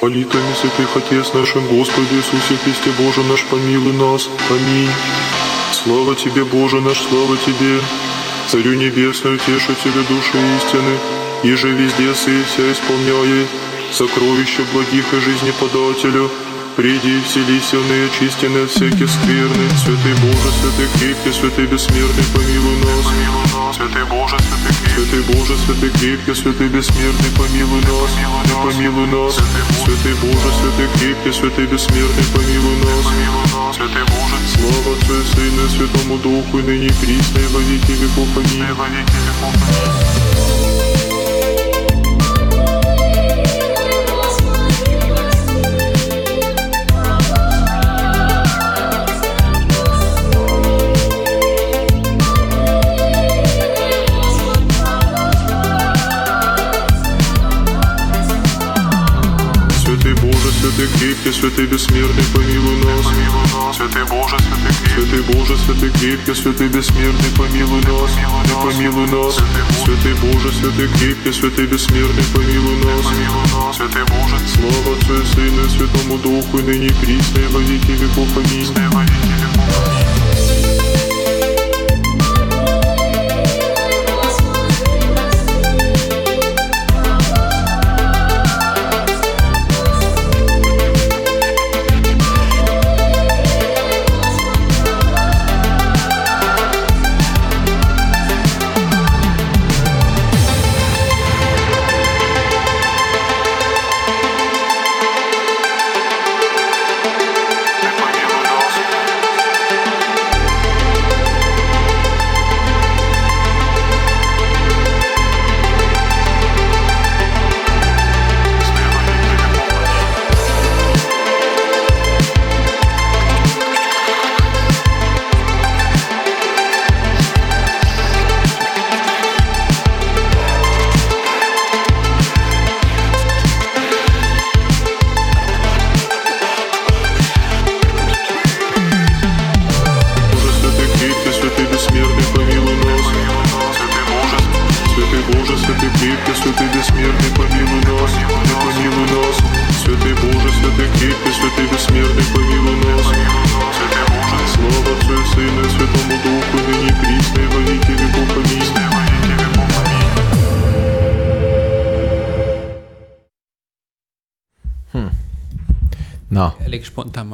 Молитвами святых Отец нашим Господи Иисусе Христе Боже наш, помилуй нас. Аминь. Слава Тебе, Боже наш, слава Тебе. Царю Небесную, Тешителю души истины, и же везде сы вся исполняя, сокровища благих и жизни подателю, Приди, вселися в неї, очистены от всяких скверны. Святый Боже, святый крепкий, святый бессмертный, помилуй нас. Святый Боже, святый крепкий, святый Боже, святый крепкий, святый бессмертный, помилуй нас. Помилуй нас. Святый Боже, святый крепкий, святый бессмертный, помилуй нас. Святый Боже, слава Отцу и Сыну и Святому Духу, и ныне и присно, и во веки веков. Аминь. Святый крепкий, святый бессмертный, помилуй нас. Святый Боже, святый крепкий, святый Боже, святый крепкий, святый бессмертный, помилуй нас. Да помилуй нас. Святый Боже, святый крепкий, святый бессмертный, помилуй нас. Святый Боже, слава Отцу и Сыну и Святому Духу, и ныне и присно, и во веки веков. Аминь.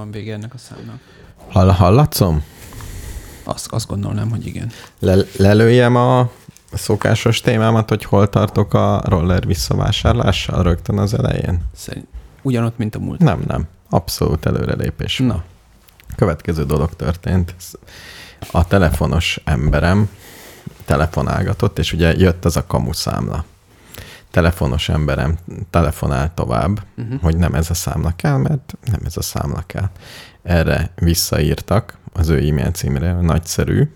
Van vége ennek a számnak. Hall, hallatszom? Azt, azt gondolnám, hogy igen. Le, lelőjem a szokásos témámat, hogy hol tartok a roller visszavásárlással rögtön az elején? Szerint ugyanott, mint a múlt. Nem, nem. Abszolút előrelépés. Na. Következő dolog történt. A telefonos emberem telefonálgatott, és ugye jött az a kamuszámla telefonos emberem telefonál tovább, uh-huh. hogy nem ez a számla kell, mert nem ez a számla kell. Erre visszaírtak az ő e-mail címre, nagyszerű,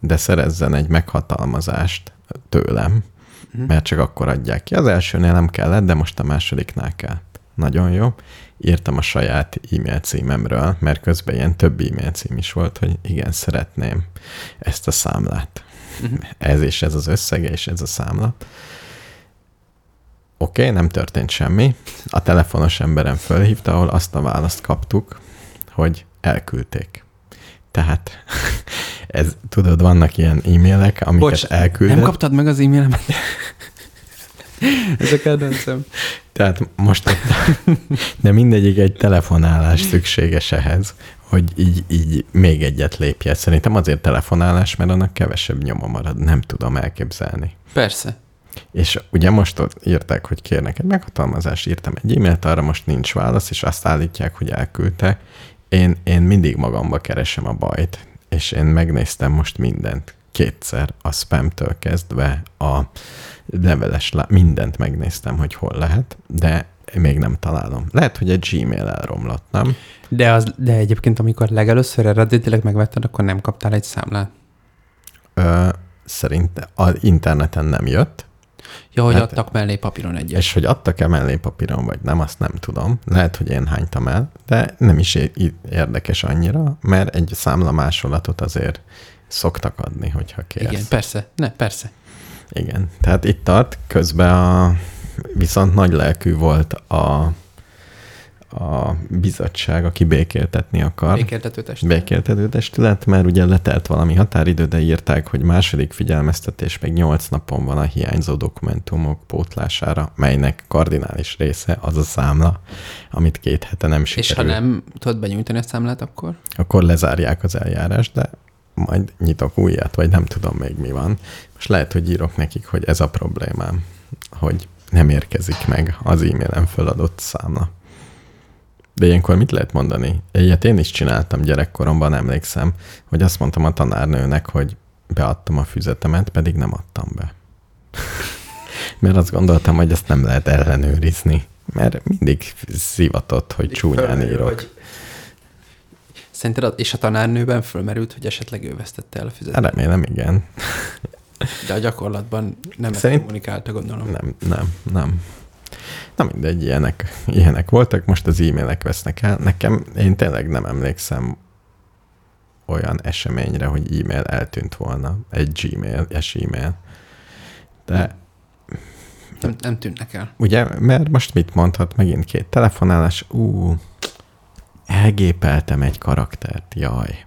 de szerezzen egy meghatalmazást tőlem, uh-huh. mert csak akkor adják ki. Az elsőnél nem kellett, de most a másodiknál kell. Nagyon jó. Írtam a saját e-mail címemről, mert közben ilyen több e-mail cím is volt, hogy igen, szeretném ezt a számlát. Uh-huh. Ez és ez az összege, és ez a számla. Oké, okay, nem történt semmi. A telefonos emberem fölhívta, ahol azt a választ kaptuk, hogy elküldték. Tehát ez, tudod, vannak ilyen e-mailek, amiket Bocs, elküldött. nem kaptad meg az e-mailemet? ez a kedvencem. Tehát most, de mindegyik egy telefonálás szükséges ehhez, hogy így, így még egyet lépje. Szerintem azért telefonálás, mert annak kevesebb nyoma marad. Nem tudom elképzelni. Persze. És ugye most ott írták, hogy kérnek egy meghatalmazást, írtam egy e-mailt, arra most nincs válasz, és azt állítják, hogy elküldte. Én, én mindig magamba keresem a bajt, és én megnéztem most mindent kétszer, a spamtől kezdve a leveles, mindent megnéztem, hogy hol lehet, de még nem találom. Lehet, hogy egy Gmail elromlott, nem? De, az, de egyébként, amikor legelőször eredetileg megvetted, akkor nem kaptál egy számlát? Ö, szerint az interneten nem jött, Ja, hogy hát, adtak mellé papíron egyet. És hogy adtak-e mellé papíron, vagy nem, azt nem tudom. Lehet, hogy én hánytam el, de nem is érdekes annyira, mert egy számla másolatot azért szoktak adni, hogyha kérsz. Igen, persze, ne, persze. Igen, tehát itt tart, közben a, viszont nagy lelkű volt a a bizottság, aki békéltetni akar. Békéltető testület. Békéltető testület, mert ugye letelt valami határidő, de írták, hogy második figyelmeztetés még 8 napon van a hiányzó dokumentumok pótlására, melynek kardinális része az a számla, amit két hete nem És sikerül. ha nem tudod benyújtani a számlát, akkor? Akkor lezárják az eljárást, de majd nyitok újat, vagy nem tudom még mi van. Most lehet, hogy írok nekik, hogy ez a problémám, hogy nem érkezik meg az e-mailen föladott számla. De ilyenkor mit lehet mondani? Egyet én is csináltam gyerekkoromban, emlékszem, hogy azt mondtam a tanárnőnek, hogy beadtam a füzetemet, pedig nem adtam be. Mert azt gondoltam, hogy ezt nem lehet ellenőrizni. Mert mindig szivatott, hogy csúnyán írok. hogy- Szerinted, a- és a tanárnőben fölmerült, hogy esetleg ő vesztette el a Hát fizetést? remélem, igen. De a gyakorlatban nem Szerint- kommunikálta, gondolom. Nem, nem, nem. Na mindegy, ilyenek, ilyenek voltak, most az e-mailek vesznek el. Nekem, én tényleg nem emlékszem olyan eseményre, hogy e-mail eltűnt volna. Egy gmail, es e-mail. De Nem, nem tűnnek el. ugye, mert most mit mondhat megint két telefonálás? Ú, elgépeltem egy karaktert, jaj.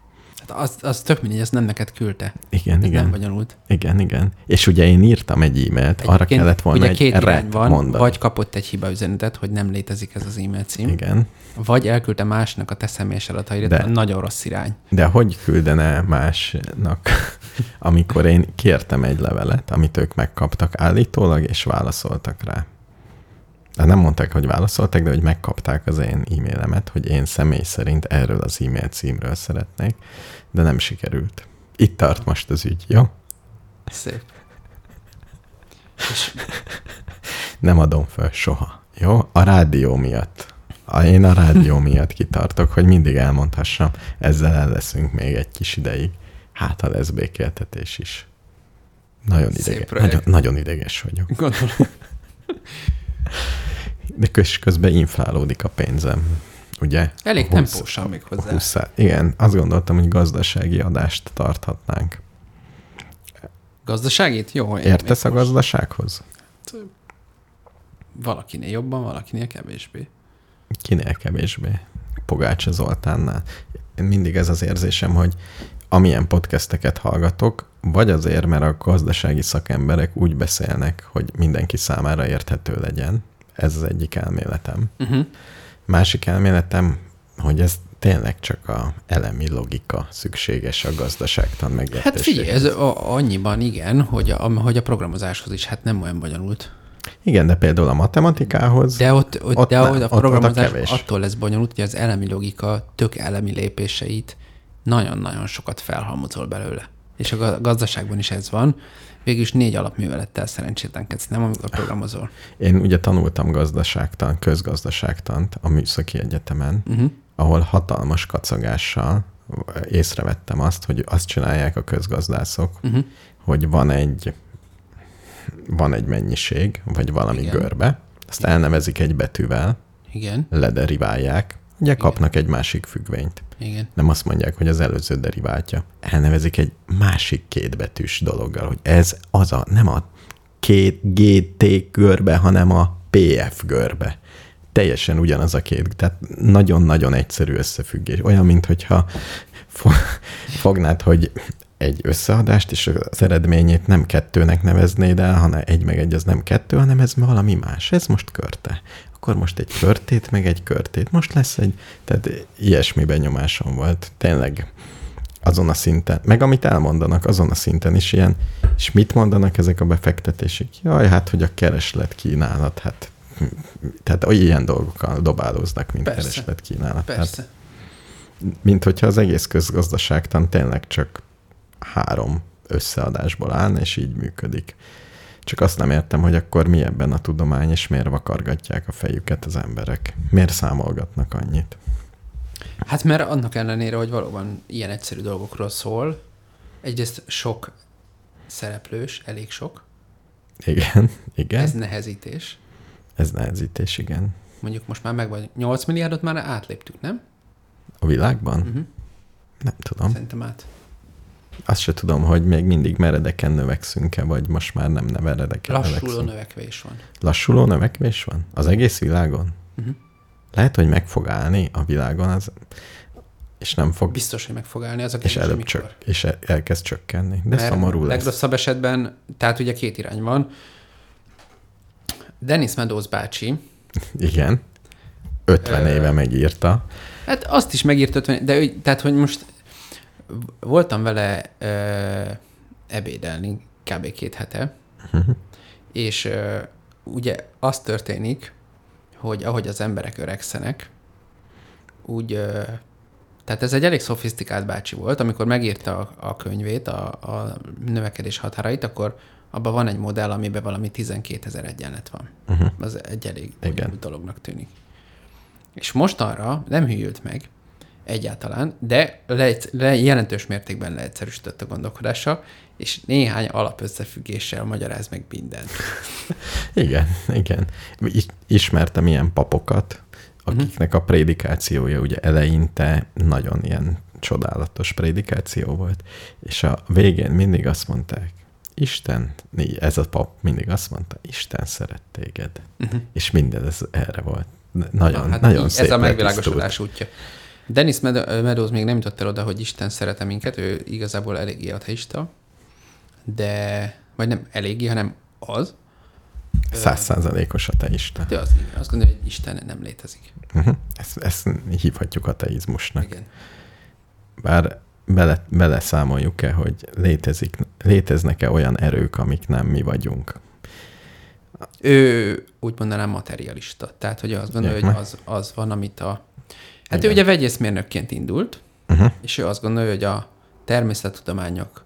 Az, az tök mindegy, azt nem neked küldte. Igen, Ez igen. nem bonyolult. Igen, igen. És ugye én írtam egy e-mailt, arra Egyébként kellett volna ugye egy két irány rep van, mondani. vagy kapott egy hiba üzenetet, hogy nem létezik ez az e-mail cím, Igen. vagy elküldte másnak a te személyes adataidat, De. nagyon rossz irány. De hogy küldene másnak, amikor én kértem egy levelet, amit ők megkaptak állítólag, és válaszoltak rá? De nem mondták, hogy válaszoltak, de hogy megkapták az én e-mailemet, hogy én személy szerint erről az e-mail címről szeretnék, de nem sikerült. Itt tart most az ügy, jó? Szép. És Nem adom föl soha, jó? A rádió miatt. A, én a rádió miatt kitartok, hogy mindig elmondhassam, ezzel el leszünk még egy kis ideig. Hát, ha lesz békéltetés is. Nagyon, Szép idege, projekt. nagyon, nagyon ideges vagyok. gondolom, De köz, közben inflálódik a pénzem. Ugye? elég A húsz- tempósan még hozzá. húsz- Igen, azt gondoltam, hogy gazdasági adást tarthatnánk. Gazdaságét? Jó, Értesz a most gazdasághoz? Valakinél jobban, valakinél kevésbé. Kinél kevésbé? Pogácsa Zoltánnál. Én mindig ez az érzésem, hogy amilyen podcasteket hallgatok, vagy azért, mert a gazdasági szakemberek úgy beszélnek, hogy mindenki számára érthető legyen. Ez az egyik elméletem. Uh-huh. Másik elméletem, hogy ez tényleg csak a elemi logika szükséges a gazdaságtan megértéséhez. Hát figyelj, ez a, annyiban igen, hogy a, hogy a programozáshoz is hát nem olyan bonyolult. Igen, de például a matematikához, De ott, ott, Ott de a ott- ott a programozás kevés. attól lesz bonyolult, hogy az elemi logika tök elemi lépéseit nagyon-nagyon sokat felhalmozol belőle. És a ga- gazdaságban is ez van. Végülis négy alapművelettel szerencsétlenkedsz, nem amikor programozol. én ugye tanultam gazdaságtan, közgazdaságtant a Műszaki Egyetemen, Uh-huh. ahol hatalmas kacagással észrevettem azt, hogy azt csinálják a közgazdászok, Uh-huh. hogy van egy van egy mennyiség, vagy valami Igen. Igen. görbe, azt elnevezik egy betűvel, Igen, lederiválják, ugye kapnak egy másik függvényt. igen. Nem azt mondják, hogy az előző deriváltja. Elnevezik egy másik kétbetűs dologgal, hogy ez az a, nem a két GT görbe, hanem a PF görbe. Teljesen ugyanaz a két, tehát nagyon-nagyon egyszerű összefüggés. Olyan, mintha fognád, hogy egy összeadást, és az eredményét nem kettőnek neveznéd el, hanem egy meg egy az nem kettő, hanem ez valami más. Ez most körte. Akkor most egy körtét, meg egy körtét. Most lesz egy, tehát ilyesmi benyomásom volt. Tényleg azon a szinten, meg amit elmondanak, azon a szinten is ilyen, és mit mondanak ezek a befektetések? Jaj, hát, hogy a kereslet kínálat, hát tehát ilyen dolgokkal dobálóznak, mint Persze. kereslet kínálat. Persze. mint hogyha az egész közgazdaságtan tényleg csak három összeadásból állna, és így működik. Csak azt nem értem, hogy akkor mi ebben a tudomány, és miért vakargatják a fejüket az emberek. Miért számolgatnak annyit? Hát mert annak ellenére, hogy valóban ilyen egyszerű dolgokról szól, egyrészt sok szereplős, elég sok, Igen, igen. ez Ez, nehezítés. ez nehezítés, igen. Mondjuk most már meg vagy 8 milliárdot már átléptük, nem? A világban? Uh-huh. Nem tudom. Szerintem át. Azt se tudom, hogy még mindig meredeken növekszünk-e, vagy most már nem meredeken Lassuló növekszünk. növekvés van. Lassuló növekvés van? Az egész világon? Uh-huh. lehet, hogy meg fog állni a világon, az, és nem fog, Biztos, hogy meg fog állni az a és kérdés, előbb mikor. csök, és el- elkezd csökkenni. De Mert szomorú lesz. Legrosszabb esetben, tehát ugye két irány van. Dennis Meadows bácsi, Igen. 50 Ö, éve megírta. hát azt is megírt 50, de ő, tehát, hogy most voltam vele ö, ebédelni kb. két hete, és ö, ugye az történik, hogy ahogy az emberek öregszenek, úgy, ö, tehát ez egy elég szofisztikált bácsi volt, amikor megírta a, a könyvét, a, a növekedés határait, akkor abban van egy modell, amiben valami 12 ezer egyenlet van. Uh-huh. Az egy elég dolognak tűnik. És mostanra nem hűlt meg egyáltalán, de le, le, jelentős mértékben leegyszerűsített a gondolkodása, és néhány alapösszefüggéssel magyaráz meg mindent. Igen, igen. Ismertem ilyen papokat, akiknek a prédikációja ugye eleinte nagyon ilyen csodálatos prédikáció volt, és a végén mindig azt mondták, Isten, ez a pap mindig azt mondta, Isten szeret téged. Uh-huh. És minden ez erre volt. Nagyon, Na, hát nagyon így, szép ez a megvilágosodás útja. Dennis Meadows még nem jutott el oda, hogy Isten szerete minket, ő igazából eléggé ateista, de, vagy nem eléggé, hanem az. Százszázalékos ateista. De az, azt gondolja, hogy Isten nem létezik. Uh-huh. Ezt, ezt hívhatjuk ateizmusnak. Igen. Bár bele, beleszámoljuk-e, hogy létezik, léteznek-e olyan erők, amik nem mi vagyunk. Ő úgy mondanám materialista. Tehát, hogy azt gondolja, hogy az, az van, amit a... Hát Igen. ő ugye vegyészmérnökként indult, Uh-huh. és ő azt gondolja, hogy a természettudományok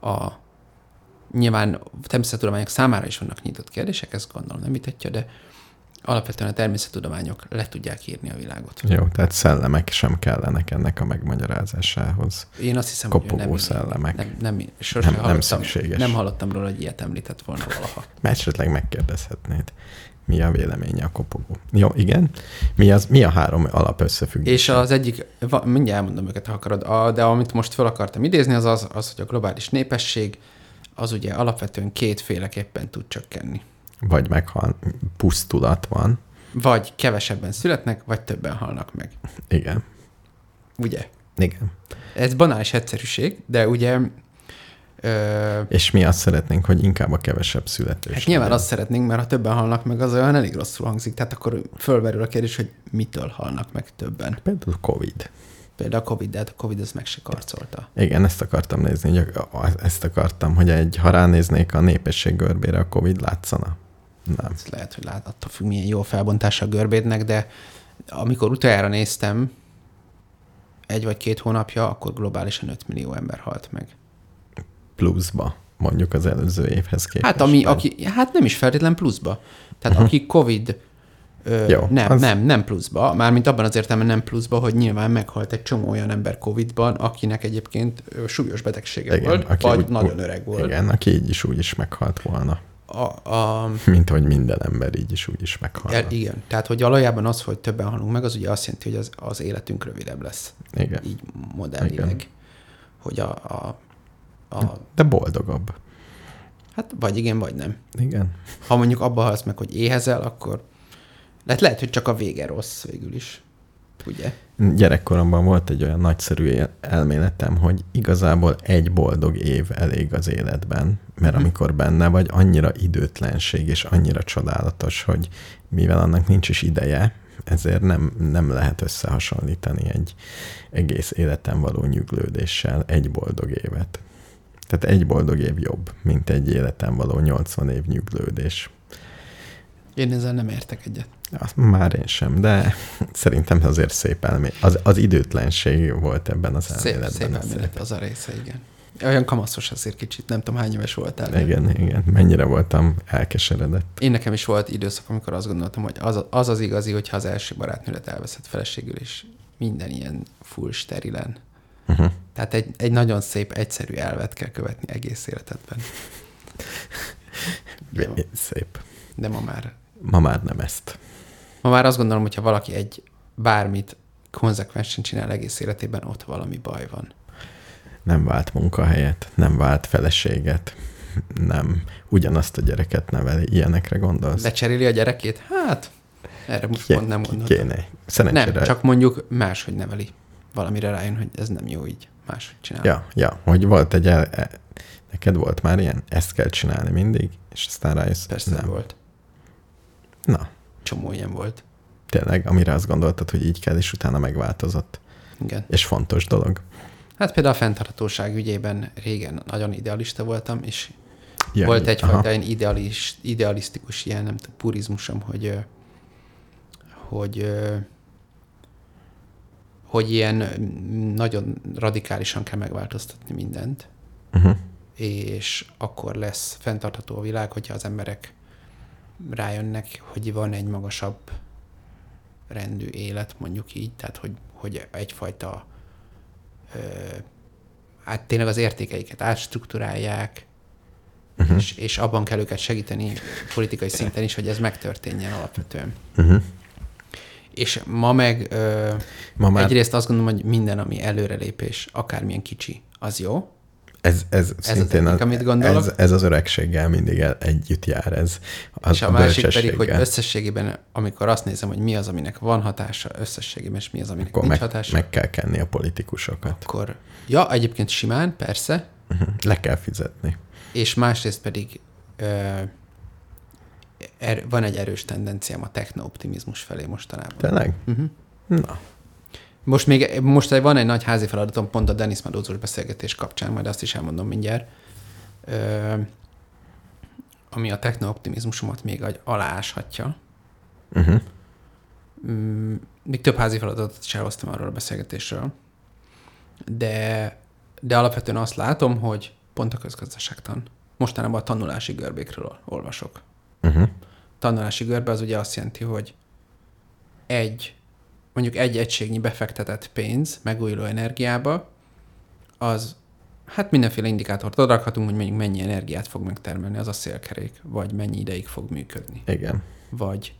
a nyilván természettudományok számára is vannak nyitott kérdések, ezt gondolom nem vitatja, de alapvetően a természettudományok le tudják írni a világot. Jó, tehát szellemek sem kellenek ennek a megmagyarázásához. Én azt hiszem, hogy Kopogó nem, szellemek. nem, nem, sosem Nem- nem hallottam, szükséges. Nem hallottam róla, hogy ilyet említett volna valaha. Mert esetleg megkérdezhetnéd, mi a véleménye a kopogó. Jó, igen. Mi, az, mi a három alapösszefüggés? És az egyik, mindjárt elmondom őket, ha akarod, a, de amit most fel akartam idézni, az az, az, hogy a globális népesség az ugye alapvetően kétféleképpen tud csökkenni. Vagy meghal, pusztulat van. Vagy kevesebben születnek, vagy többen halnak meg. Igen. Ugye? Igen. Ez banális egyszerűség, de ugye ö, És mi azt szeretnénk, hogy inkább a kevesebb születés. hát nyilván legyen. azt szeretnénk, mert ha többen halnak meg, az olyan elég rosszul hangzik. Tehát akkor fölmerül a kérdés, hogy mitől halnak meg többen. Például Covid. Például a Covid, de hát a Covid ez meg se karcolta. Igen, ezt akartam nézni, hogy ezt akartam, hogy egy, ha ránéznék a népesség görbére, a Covid látszana. Nem. Ez lehet, hogy lát, attól függ, milyen jó felbontása a görbédnek, de amikor utoljára néztem, egy vagy két hónapja, akkor globálisan 5 millió ember halt meg. Pluszba, mondjuk az előző évhez képest. Hát, ami, aki, hát nem is feltétlen pluszba. Tehát uh-huh. aki Covid, ö, Jó, nem, az- nem, nem pluszba, mármint abban az értelemben nem pluszba, hogy nyilván meghalt egy csomó olyan ember Covidban, akinek egyébként súlyos betegsége Igen, volt, aki vagy úgy- nagyon öreg volt. Igen, aki így is úgy is meghalt volna. A, a, Mint hogy minden ember így is úgy is meghal. ja, igen, tehát hogy valójában az, hogy többen halunk meg, az ugye azt jelenti, hogy az, az életünk rövidebb lesz. Igen. így modellileg, hogy a, a, a, De boldogabb. hát vagy igen, vagy nem. Igen. Ha mondjuk abba halsz meg, hogy éhezel, akkor lehet, lehet, hogy csak a vége rossz végül is. Ugye? Gyerekkoromban volt egy olyan nagyszerű él- elméletem, hogy igazából egy boldog év elég az életben, mert Mhm. amikor benne vagy, annyira időtlenség és annyira csodálatos, hogy mivel annak nincs is ideje, ezért nem, nem lehet összehasonlítani egy egész életen való nyuglődéssel egy boldog évet. Tehát egy boldog év jobb, mint egy életen való 80 év nyuglődés. Én ezzel nem értek egyet. Azt már én sem, de szerintem azért szép elmélet. Az, az időtlenség volt ebben az Szép, elméletben. szép az elmélet az a része, igen. Olyan kamaszos azért kicsit, nem tudom hány éves voltál. Igen, igen. Mennyire voltam elkeseredett. Én nekem is volt időszak, amikor azt gondoltam, hogy az az, az igazi, hogyha az első barátnőlet elveszett feleségül, és minden ilyen full sterilen. Uh-huh. Tehát egy, egy nagyon szép, egyszerű elvet kell követni egész életedben. Jó. Szép. De ma már, Ma már nem ezt. ma már azt gondolom, hogyha valaki egy bármit konzekvensen csinál egész életében, ott valami baj van. Nem vált munkahelyet, nem vált feleséget, nem ugyanazt a gyereket neveli. Ilyenekre gondolsz? Lecseréli a gyerekét? Hát, Erre most Ké- pont nem gondoltam. Kéne. Szerencsére. Nem, csak mondjuk máshogy neveli. Valamire rájön, hogy ez nem jó így. Máshogy csinál. Ja, ja, hogy volt egy el, e, neked volt már ilyen, ezt kell csinálni mindig, és aztán rájössz, Persze nem. volt. Na, Csomó ilyen volt. tényleg, amire azt gondoltad, hogy így kell, és utána megváltozott. Igen. És fontos dolog. Hát például a fenntarthatóság ügyében régen nagyon idealista voltam, és Ja, volt egyfajta aha. ilyen idealis, idealisztikus ilyen, nem tudom, purizmusom, hogy, hogy, hogy ilyen mm, nagyon radikálisan kell megváltoztatni mindent, Uh-huh. és akkor lesz fenntartható a világ, hogyha az emberek rájönnek, hogy van egy magasabb rendű élet, mondjuk így, tehát hogy, hogy egyfajta ö, hát tényleg az értékeiket átstruktúrálják, uh-huh. és, és abban kell őket segíteni politikai szinten is, hogy ez megtörténjen alapvetően. Uh-huh. És ma meg ö, Ma már egyrészt azt gondolom, hogy minden, ami előrelépés, akármilyen kicsi, az jó, ez, ez, az szintén egyik, amit gondolok. ez, ez az öregséggel mindig el, együtt jár ez. Az és a, másik pedig, hogy összességében, amikor azt nézem, hogy mi az, aminek van hatása összességében, és mi az, aminek akkor nincs meg, hatása, meg kell kenni a politikusokat. akkor ja, egyébként simán, persze, Uh-huh. Le kell fizetni. és másrészt pedig ö, er, van egy erős tendenciám a techno-optimizmus felé mostanában. Tényleg? Uh-huh. Na, Most még most van egy nagy házi feladatom pont a Denis Madózós beszélgetés kapcsán, majd azt is elmondom mindjárt, ö, ami a techno-optimizmusomat még aláshatja. uh-huh. Még több házi feladatot is elhoztam arról a beszélgetésről, de, de alapvetően azt látom, hogy pont a közgazdaságtan. Mostanában a tanulási görbékről olvasok. Uh-huh. Tanulási görbe az ugye azt jelenti, hogy egy, mondjuk egy egységnyi befektetett pénz megújuló energiába, az hát mindenféle indikátort odarakhatunk, hogy mondjuk mennyi energiát fog megtermelni az a szélkerék, vagy mennyi ideig fog működni Igen. vagy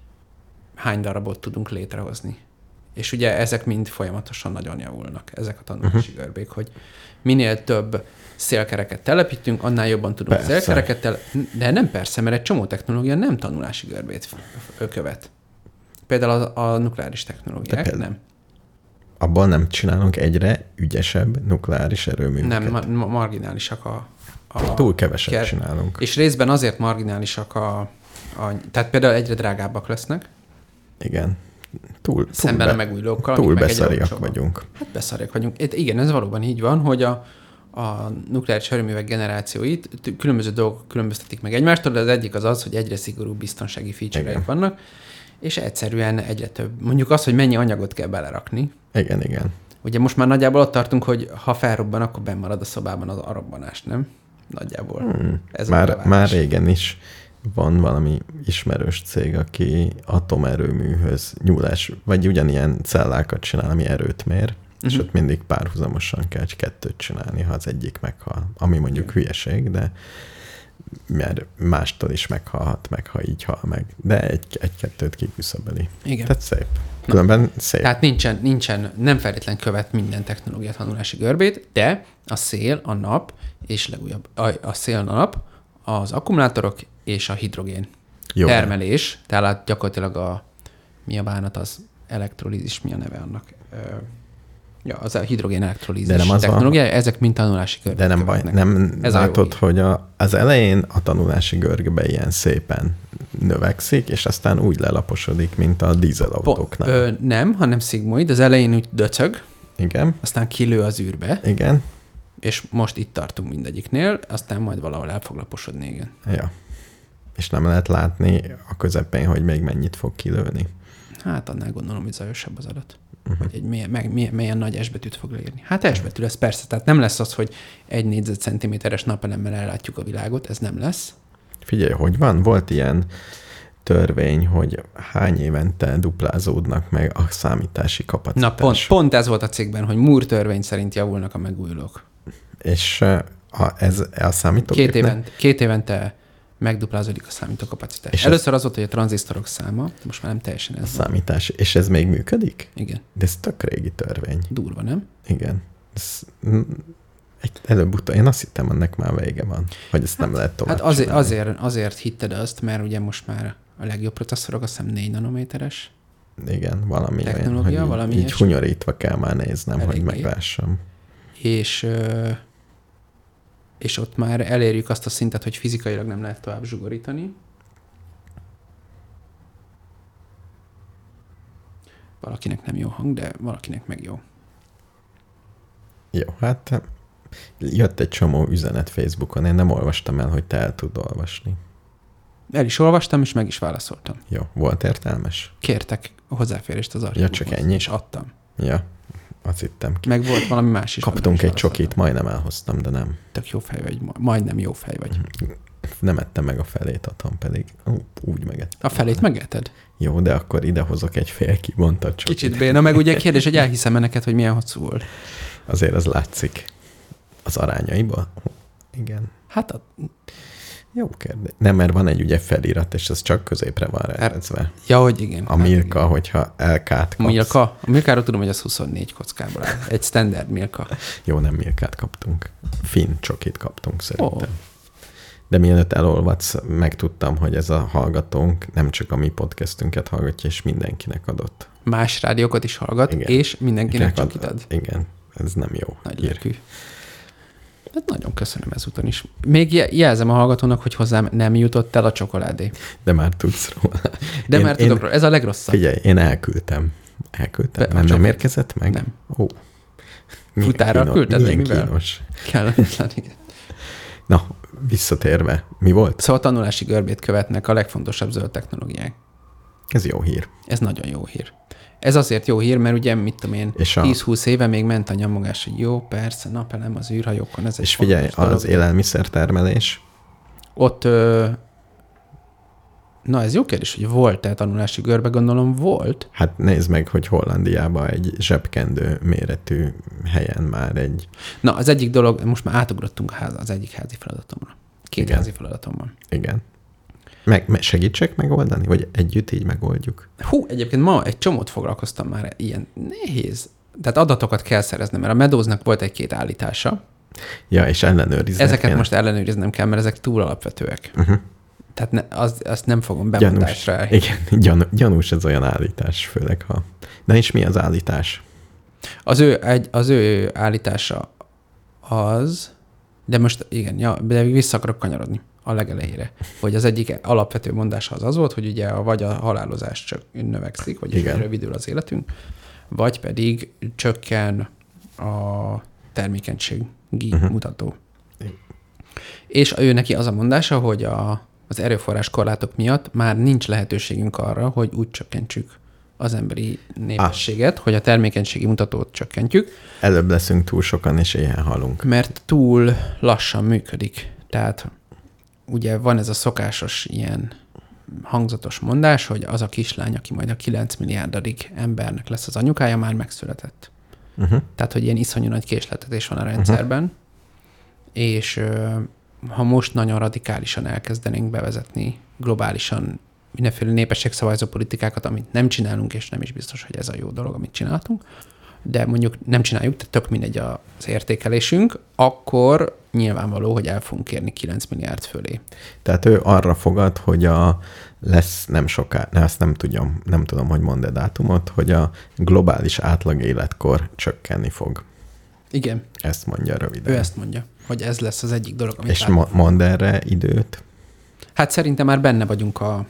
hány darabot tudunk létrehozni. És ugye ezek mind folyamatosan nagyon javulnak, ezek a tanulási uh-huh. görbék, hogy minél több szélkereket telepítünk, annál jobban tudunk Persze. szélkereket tele... De nem persze, mert egy csomó technológia nem tanulási görbét követ. Például a, a nukleáris technológiák, például- nem. Abban nem csinálunk egyre ügyesebb nukleáris erőműveket. Nem, ma- ma- marginálisak a... a Túl keveset ker- csinálunk. És részben azért marginálisak a, a... Tehát például egyre drágábbak lesznek, Igen. Túl, túl, szemben be, a megújulókkal. túl meg beszariak vagyunk. Hát beszarják vagyunk. Itt, igen, ez valóban így van, hogy a, a nukleáris erőművek generációit különböző dolgok különböztetik meg egymástól, de az egyik az az, hogy egyre szigorúbb biztonsági feature vannak, és egyszerűen egyre több. Mondjuk az, hogy mennyi anyagot kell belerakni. Igen, igen. Ugye most már nagyjából ott tartunk, hogy ha felrobban, akkor benn marad a szobában az a robbanás, nem? Nagyjából. Hmm. Ez Már, már régen is van valami ismerős cég, aki atomerőműhöz nyúlás, vagy ugyanilyen cellákat csinál, ami erőt mér, uh-huh. és Mhm. ott mindig párhuzamosan kell egy kettőt csinálni, ha az egyik meghal. Ami mondjuk hülyeség, de mert mástól is meghalhat meg, ha így hal meg. De egy, egy-kettőt kiküszöböli. Igen. Tehát szép. Különben szép. Tehát nincsen, nincsen, nem feltétlen követ minden technológia tanulási görbét, de a szél, a nap, és legújabb, a, a szél, a nap, az akkumulátorok és a hidrogén Jó. termelés, tehát gyakorlatilag a, mi a bánat, az elektrolízis, mi a neve annak? Ja, az a hidrogén elektrolízis De nem az technológia, ezek mind tanulási görbét De nem baj, nem Ez a látod, hogy a, az elején a tanulási görbe ilyen szépen növekszik, és aztán úgy lelaposodik, mint a Po- dízelautóknál. ö, nem, hanem szigmoid, az elején úgy döcög, Igen, aztán kilő az űrbe, igen, és most itt tartunk mindegyiknél, aztán majd valahol el fog laposodni, igen. ja. És nem lehet látni a közepén, hogy még mennyit fog kilőni. Hát annál gondolom, hogy zajosabb az adat. Uh-huh. Hogy egy milyen, meg, milyen, milyen nagy S betűt fog leírni. Hát S betű lesz persze, tehát nem lesz az, hogy egy négyzetcentiméteres napelemmel ellátjuk a világot, ez nem lesz. Figyelj, hogy van? Volt ilyen törvény, hogy hány évente duplázódnak meg a számítási kapacitás. Na pont, pont ez volt a cikkben, hogy Moore törvény szerint javulnak a megújulók. És eh, a, ez a számítógép... Két, évent, két évente megduplázódik a számítókapacitás. És Először az volt, hogy a tranzisztorok száma, most már nem teljesen A ez van. számítás. És ez még működik? Igen, De ez tök régi törvény. durva, nem? Igen. Ez, egy, előbb-utóbb, én azt hittem, ennek már vége van, hogy ezt nem lehet tovább Hát azért, csinálni. azért, azért hitted azt, mert ugye most már a legjobb processzorok azt hiszem 4 nanométeres igen, valami Technológia, olyan, hogy valami így, így hunyorítva kell már néznem, hogy Eléggé. meglássam. és, ö, és ott már elérjük azt a szintet, hogy fizikailag nem lehet tovább zsugorítani. Valakinek nem jó hang, de valakinek meg jó. Jó, hát jött egy csomó üzenet Facebookon, én nem olvastam el, hogy te el tud olvasni. El is olvastam, és meg is válaszoltam. Jó, volt értelmes? Kértek hozzáférést az archívumhoz. csak ennyi? És adtam. Ja, azt hittem. Meg volt valami más is. Kaptunk egy csokit, majdnem elhoztam, de nem. Tök jó fej vagy, ma- majdnem jó fej vagy. Nem ettem meg a felét, atom pedig úgy megettem. A felét megeted? Jó, de akkor idehozok egy fél kibontott csokit. Kicsit béna, meg ugye kérdés, hogy elhiszem neked, hogy milyen hosszú volt. Azért az látszik az arányaiból. Igen. Hát a, Jó kérdés. Nem, mert van egy ugye felirat, és ez csak középre van rendezve. ja, hogy igen. A Milka, hogyha LK-t A kapsz. Milka? A Milkáról tudom, hogy az 24 kockából áll. Egy standard Milka. Jó, nem Milkát kaptunk. Finn csokit kaptunk szerintem. Oh. De mielőtt elolvadsz, megtudtam, hogy ez a hallgatónk nem csak a mi podcastünket hallgatja, és mindenkinek adott. Más rádiókat is hallgat, Igen. és mindenkinek csak Mindenkinek ad. Igen, ez nem jó. Nagy hír. lelkű. Hát nagyon köszönöm ezúton is. Még je- jelzem a hallgatónak, hogy hozzám nem jutott el a csokoládé. De már tudsz róla. De Én- már én- tudok róla, ez a legrosszabb. Figyelj, én elküldtem. Elküldtem? Be- nem, nem érkezett meg? Nem. Ó. Futára kínos- küldted, milyen mivel? kínos. Kellemetlen, igen. Na, visszatérve, mi volt? Szóval a tanulási görbét követnek a legfontosabb zöld technológiák. Ez jó hír. Ez nagyon jó hír. Ez azért jó hír, mert ugye, mit tudom én, És a- 10-20 éve még ment a nyomogás, hogy jó, persze, napelem az űrhajókon, ez És figyelj, dolog. az élelmiszertermelés, Ott, ö... na ez jó kérdés, hogy volt-e tanulási görbe, gondolom volt. hát nézd meg, hogy Hollandiában egy zsebkendő méretű helyen már egy, Na, az egyik dolog, most már átugrottunk ház, az egyik házi feladatomra. Két Igen. házi feladatom van. igen. Meg, meg segítsek megoldani, vagy együtt így megoldjuk? Hú, egyébként ma egy csomót foglalkoztam már ilyen nehéz. Tehát adatokat kell szereznem, mert a Medóznak volt egy-két állítása. Ja, és ellenőrizni. Ezeket kéne. most ellenőriznem kell, mert ezek túl alapvetőek. Uh-huh. Tehát ne, az, azt nem fogom Gyanús. bemondásra elhinni. Igen, gyanú, gyanús ez olyan állítás, főleg ha... Na és mi az állítás? Az ő, egy, az ő állítása az, de most igen, ja, de vissza akarok kanyarodni a legelejére, hogy az egyik alapvető mondása az az volt, hogy ugye a, vagy a halálozás csak növekszik, vagy Igen. rövidül az életünk, vagy pedig csökken a termékenységi Mhm. uh-huh. mutató. És ő neki az a mondása, hogy a, az erőforrás korlátok miatt már nincs lehetőségünk arra, hogy úgy csökkentsük az emberi népességet, ah. hogy a termékenységi mutatót csökkentjük, Előbb leszünk túl sokan, és éhen halunk. mert túl lassan működik. Tehát ugye van ez a szokásos ilyen hangzatos mondás, hogy az a kislány, aki majd a 9 milliárdadik embernek lesz az anyukája, már megszületett. Uh-huh. Tehát, hogy ilyen iszonyú nagy késletetés van a rendszerben, uh-huh. és ha most nagyon radikálisan elkezdenénk bevezetni globálisan mindenféle népességszabályozó politikákat, amit nem csinálunk, és nem is biztos, hogy ez a jó dolog, amit csináltunk, de mondjuk nem csináljuk, tehát tök mindegy az értékelésünk, akkor nyilvánvaló, hogy el fogunk érni 9 milliárd fölé. Tehát ő arra fogad, hogy a lesz nem soká, ne, azt nem tudom, nem tudom, hogy mond a dátumot, hogy a globális átlag életkor csökkenni fog. Igen, Ezt mondja röviden. ő ezt mondja, hogy ez lesz az egyik dolog, amit És mo- mond erre időt? Hát szerintem már benne vagyunk a,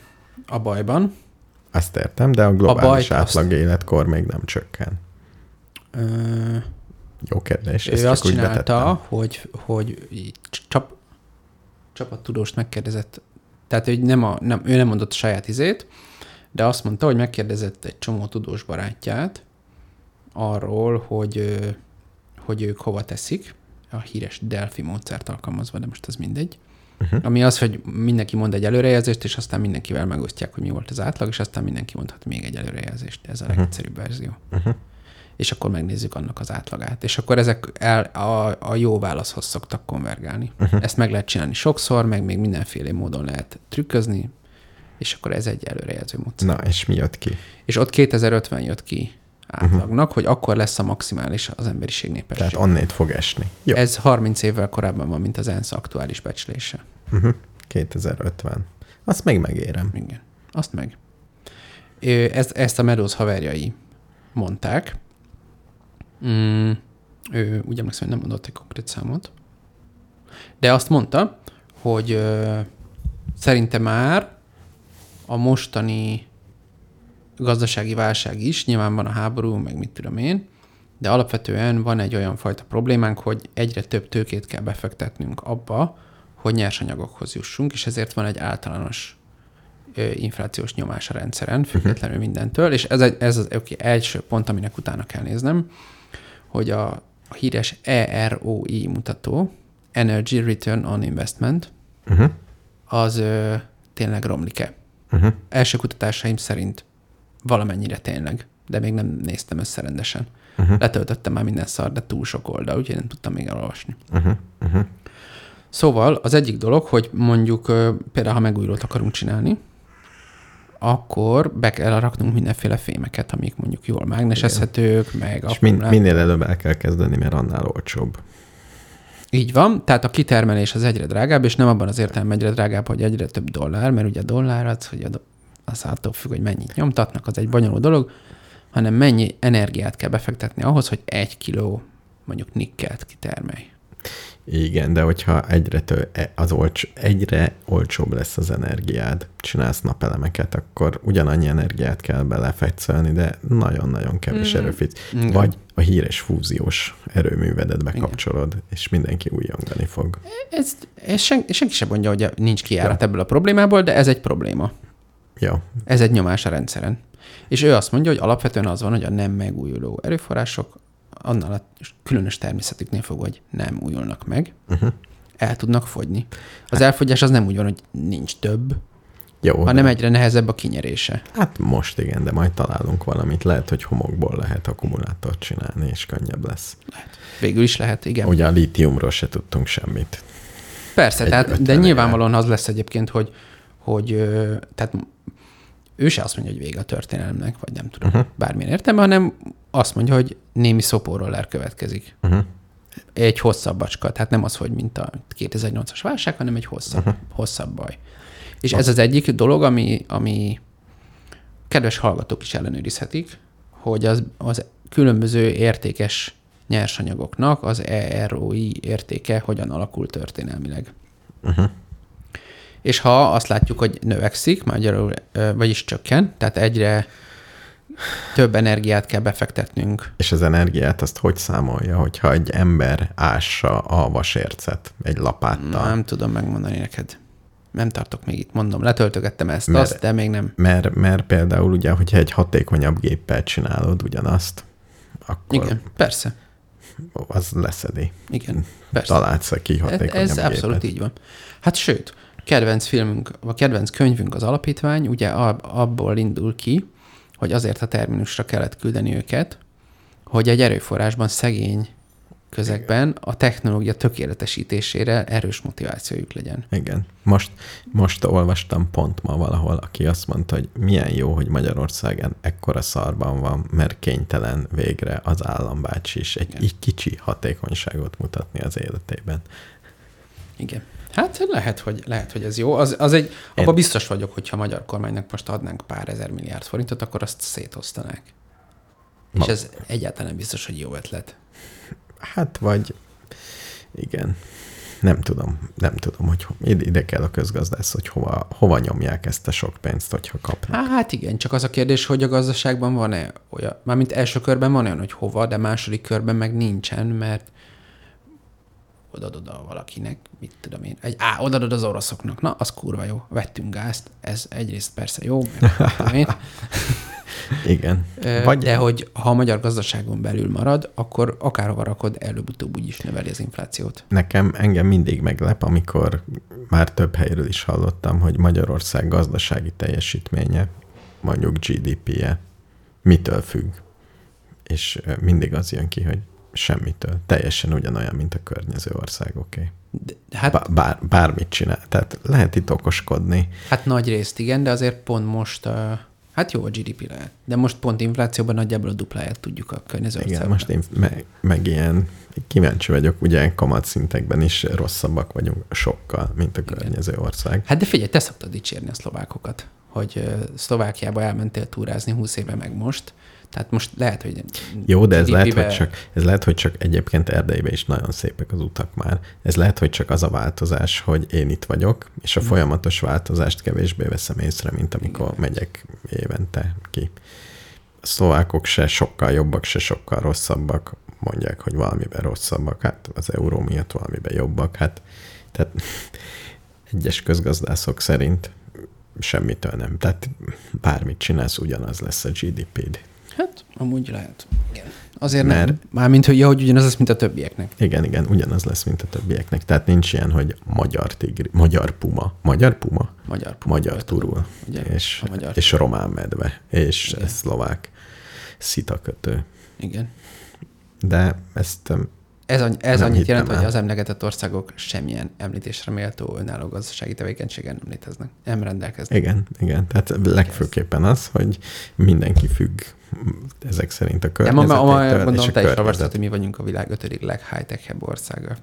a bajban. Azt értem, de a globális bajt a azt- átlag életkor még nem csökken. Jó kérdés. ő azt csinálta, hogy, hogy csap, csapattudóst megkérdezett, tehát hogy nem a, nem, ő nem mondott a saját izét, de azt mondta, hogy megkérdezett egy csomó tudós barátját arról, hogy, hogy ők hova teszik, a híres Delphi módszert alkalmazva, de most ez mindegy. Uh-huh. Ami az, hogy mindenki mond egy előrejelzést, és aztán mindenkivel megosztják, hogy mi volt az átlag, és aztán mindenki mondhat még egy előrejelzést. Ez a legegyszerűbb verzió. Uh-huh. És akkor megnézzük annak az átlagát. És akkor ezek el, a, a jó válaszhoz szoktak konvergálni. Uh-huh. Ezt meg lehet csinálni sokszor, meg még mindenféle módon lehet trükközni, és akkor ez egy előrejelző módszer. Na, és mi jött ki? És ott 2050 jött ki átlagnak, uh-huh. hogy akkor lesz a maximális az emberiség népesség. Tehát onnét fog esni. Jó. Ez 30 évvel korábban van, mint az ENSZ aktuális becslése. Uh-huh. 2050. Azt még megérem. Igen. Azt meg. Ezt, ezt a Meadows haverjai mondták. Mm, ő úgy emlékszem, hogy nem mondott egy konkrét számot. De azt mondta, hogy ö, szerinte már a mostani gazdasági válság is, nyilván van a háború, meg mit tudom én, de alapvetően van egy olyan fajta problémánk, hogy egyre több tőkét kell befektetnünk abba, hogy nyersanyagokhoz jussunk, és ezért van egy általános ö, inflációs nyomás a rendszeren, függetlenül mindentől, és ez, egy, ez az okay, első pont, aminek utána kell néznem, hogy a, a híres EROI mutató, Energy Return on Investment, Uh-huh. az ö, tényleg romlik-e. Uh-huh. Első kutatásaim szerint valamennyire tényleg, de még nem néztem össze rendesen. Mhm. Uh-huh. Letöltöttem már minden szar, de túl sok oldal, úgyhogy nem tudtam még elolvasni. Uh-huh. Uh-huh. Szóval az egyik dolog, hogy mondjuk például, ha megújulót akarunk csinálni, akkor be kell raknunk mindenféle fémeket, amik mondjuk jól mágnesezhetők, meg És min- minél előbb el kell kezdeni, mert annál olcsóbb. Így van, tehát a kitermelés az egyre drágább, és nem abban az értelemben egyre drágább, hogy egyre több dollár, mert ugye a dollár az, hogy a do- az attól függ, hogy mennyit nyomtatnak, az egy bonyolult dolog, hanem mennyi energiát kell befektetni ahhoz, hogy egy kiló mondjuk nikkelt kitermelj. Igen, de hogyha egyre, tő, az olcs, egyre olcsóbb lesz az energiád, csinálsz napelemeket, akkor ugyanannyi energiát kell belefegyszölni, de nagyon-nagyon kevés Mm. erőfit. Igen. Vagy a híres fúziós erőművedet bekapcsolod, és mindenki újongani fog. Ez, ez sen, senki sem mondja, hogy nincs kiárat ebből a problémából, de ez egy probléma. Jó, Ez egy nyomás a rendszeren. És ő azt mondja, hogy alapvetően az van, hogy a nem megújuló erőforrások annál a különös természetüknél fogva, hogy nem újulnak meg, uh-huh. el tudnak fogyni. Az elfogyás az nem úgy van, hogy nincs több, jó hanem de, egyre nehezebb a kinyerése. hát most igen, de majd találunk valamit. Lehet, hogy homokból lehet akkumulátort csinálni, és könnyebb lesz. Végül is lehet, igen. Ugye a lítiumról se tudtunk semmit. Persze, egy tehát, de 50 nyilvánvalóan az lesz egyébként, hogy, hogy tehát ő se azt mondja, hogy vége a történelemnek, vagy nem tudom, uh-huh. bármilyen értelme, hanem azt mondja, hogy némi szopóroller következik. Uh-huh. Egy hosszabb bacska, tehát nem az, hogy mint a 2008-as válság, hanem egy hosszabb, uh-huh. hosszabb baj. És ez az egyik dolog, ami, ami kedves hallgatók is ellenőrizhetik, hogy az, az különböző értékes nyersanyagoknak az EROI értéke hogyan alakul történelmileg. Uh-huh. És ha azt látjuk, hogy növekszik, magyarul, vagyis csökken, tehát egyre több energiát kell befektetnünk. És az energiát azt hogy számolja, hogyha egy ember ássa a vasércet egy lapáttal? Nem tudom megmondani neked. Nem tartok még itt, mondom, letöltögettem ezt, Mert- azt, de még nem. Mert, mert például ugye, hogyha egy hatékonyabb géppel csinálod ugyanazt, akkor Igen, persze. az leszedi. Igen, persze. Találsz ki Ez, hatékonyabb ez abszolút gépet. így van. Hát sőt, kedvenc filmünk, vagy kedvenc könyvünk az alapítvány, ugye ab- abból indul ki, hogy azért a terminusra kellett küldeni őket, hogy egy erőforrásban szegény közegben a technológia tökéletesítésére erős motivációjuk legyen. Igen. Most, most olvastam pont ma valahol, aki azt mondta, hogy milyen jó, hogy Magyarországon ekkora szarban van, mert kénytelen végre az állambácsi is egy, egy kicsi hatékonyságot mutatni az életében. Igen. Hát lehet, hogy, lehet, hogy ez jó. Az, az egy, abban biztos vagyok, hogyha a magyar kormánynak most adnánk pár ezer milliárd forintot, akkor azt szétosztanák. Ma- És ez egyáltalán nem biztos, hogy jó ötlet. Hát vagy igen. Nem tudom, nem tudom, hogy ho- ide ide kell a közgazdász, hogy hova, hova nyomják ezt a sok pénzt, hogyha kapnak. Hát igen, csak az a kérdés, hogy a gazdaságban van-e olyan, mármint első körben van olyan, hogy hova, de második körben meg nincsen, mert oda-oda valakinek, mit tudom én, egy, á, oda az oroszoknak, na, az kurva jó, vettünk gázt, ez egyrészt persze jó, meg én, Igen. Vagy de hogy ha a magyar gazdaságon belül marad, akkor akárhova rakod, előbb-utóbb úgyis növeli az inflációt. nekem engem mindig meglep, amikor már több helyről is hallottam, hogy Magyarország gazdasági teljesítménye, mondjuk GDP-je, mitől függ. És mindig az jön ki, hogy semmitől. Teljesen ugyanolyan, mint a környező országoké. De, hát, Bá- bár, bármit csinál. Tehát lehet itt okoskodni. hát nagy részt igen, de azért pont most, uh, hát jó a GDP lehet, de most pont inflációban nagyjából a dupláját tudjuk a környező Igen, országoknak. most én meg, meg ilyen kíváncsi vagyok, ugye kamatszintekben is rosszabbak vagyunk sokkal, mint a környező ország. Hát de figyelj, te szoktad dicsérni a szlovákokat. hogy Szlovákiába elmentél túrázni 20 éve meg most, tehát most lehet, hogy... Jó, de ez lehet, hogy csak, ez lehet, hogy csak egyébként Erdélybe is nagyon szépek az utak már. Ez lehet, hogy csak az a változás, hogy én itt vagyok, és a folyamatos változást kevésbé veszem észre, mint amikor Igen. megyek évente ki. A szlovákok se sokkal jobbak, se sokkal rosszabbak. Mondják, hogy valamiben rosszabbak, hát az euró miatt valamiben jobbak. Hát, tehát egyes közgazdászok szerint semmitől nem. Tehát bármit csinálsz, ugyanaz lesz a GDP-d. Hát, amúgy lehet. Igen. Azért Mert- nem. Mármint, hogy, ja, hogy ugyanaz lesz, mint a többieknek. Igen, igen, ugyanaz lesz, mint a többieknek. Tehát nincs ilyen, hogy magyar tigri, magyar puma, magyar puma, Magyar puma, magyar turul, Ugye? és, A magyar és román medve, és Igen. szlovák szitakötő. Igen. De ezt Ez, annyi, ez Nem annyit jelent, hogy el. az emlegetett országok semmilyen említésre méltó önálló gazdasági tevékenységen nem léteznek. Nem rendelkeznek. igen, igen. Tehát legfőképpen az, hogy mindenki függ ezek szerint a De ma, ma, ma a te is olvastad, hogy mi vagyunk a világ ötödik leghigh-techebb országa.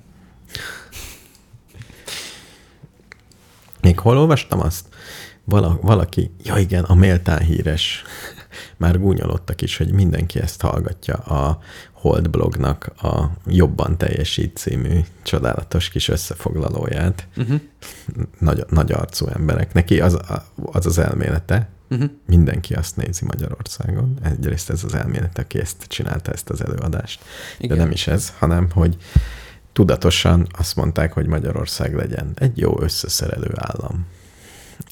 Még hol olvastam azt? Vala, valaki, ja igen, a méltán híres, már gúnyolottak is, hogy mindenki ezt hallgatja a Hold blognak a Jobban teljesít című csodálatos kis összefoglalóját. Uh-huh. Nagy, nagy arcú emberek. Neki az, az az elmélete, Uh-huh. mindenki azt nézi Magyarországon. Egyrészt ez az elmélet, aki ezt csinálta, ezt az előadást. Igen. De nem is ez, hanem hogy tudatosan azt mondták, hogy Magyarország legyen egy jó összeszerelő állam.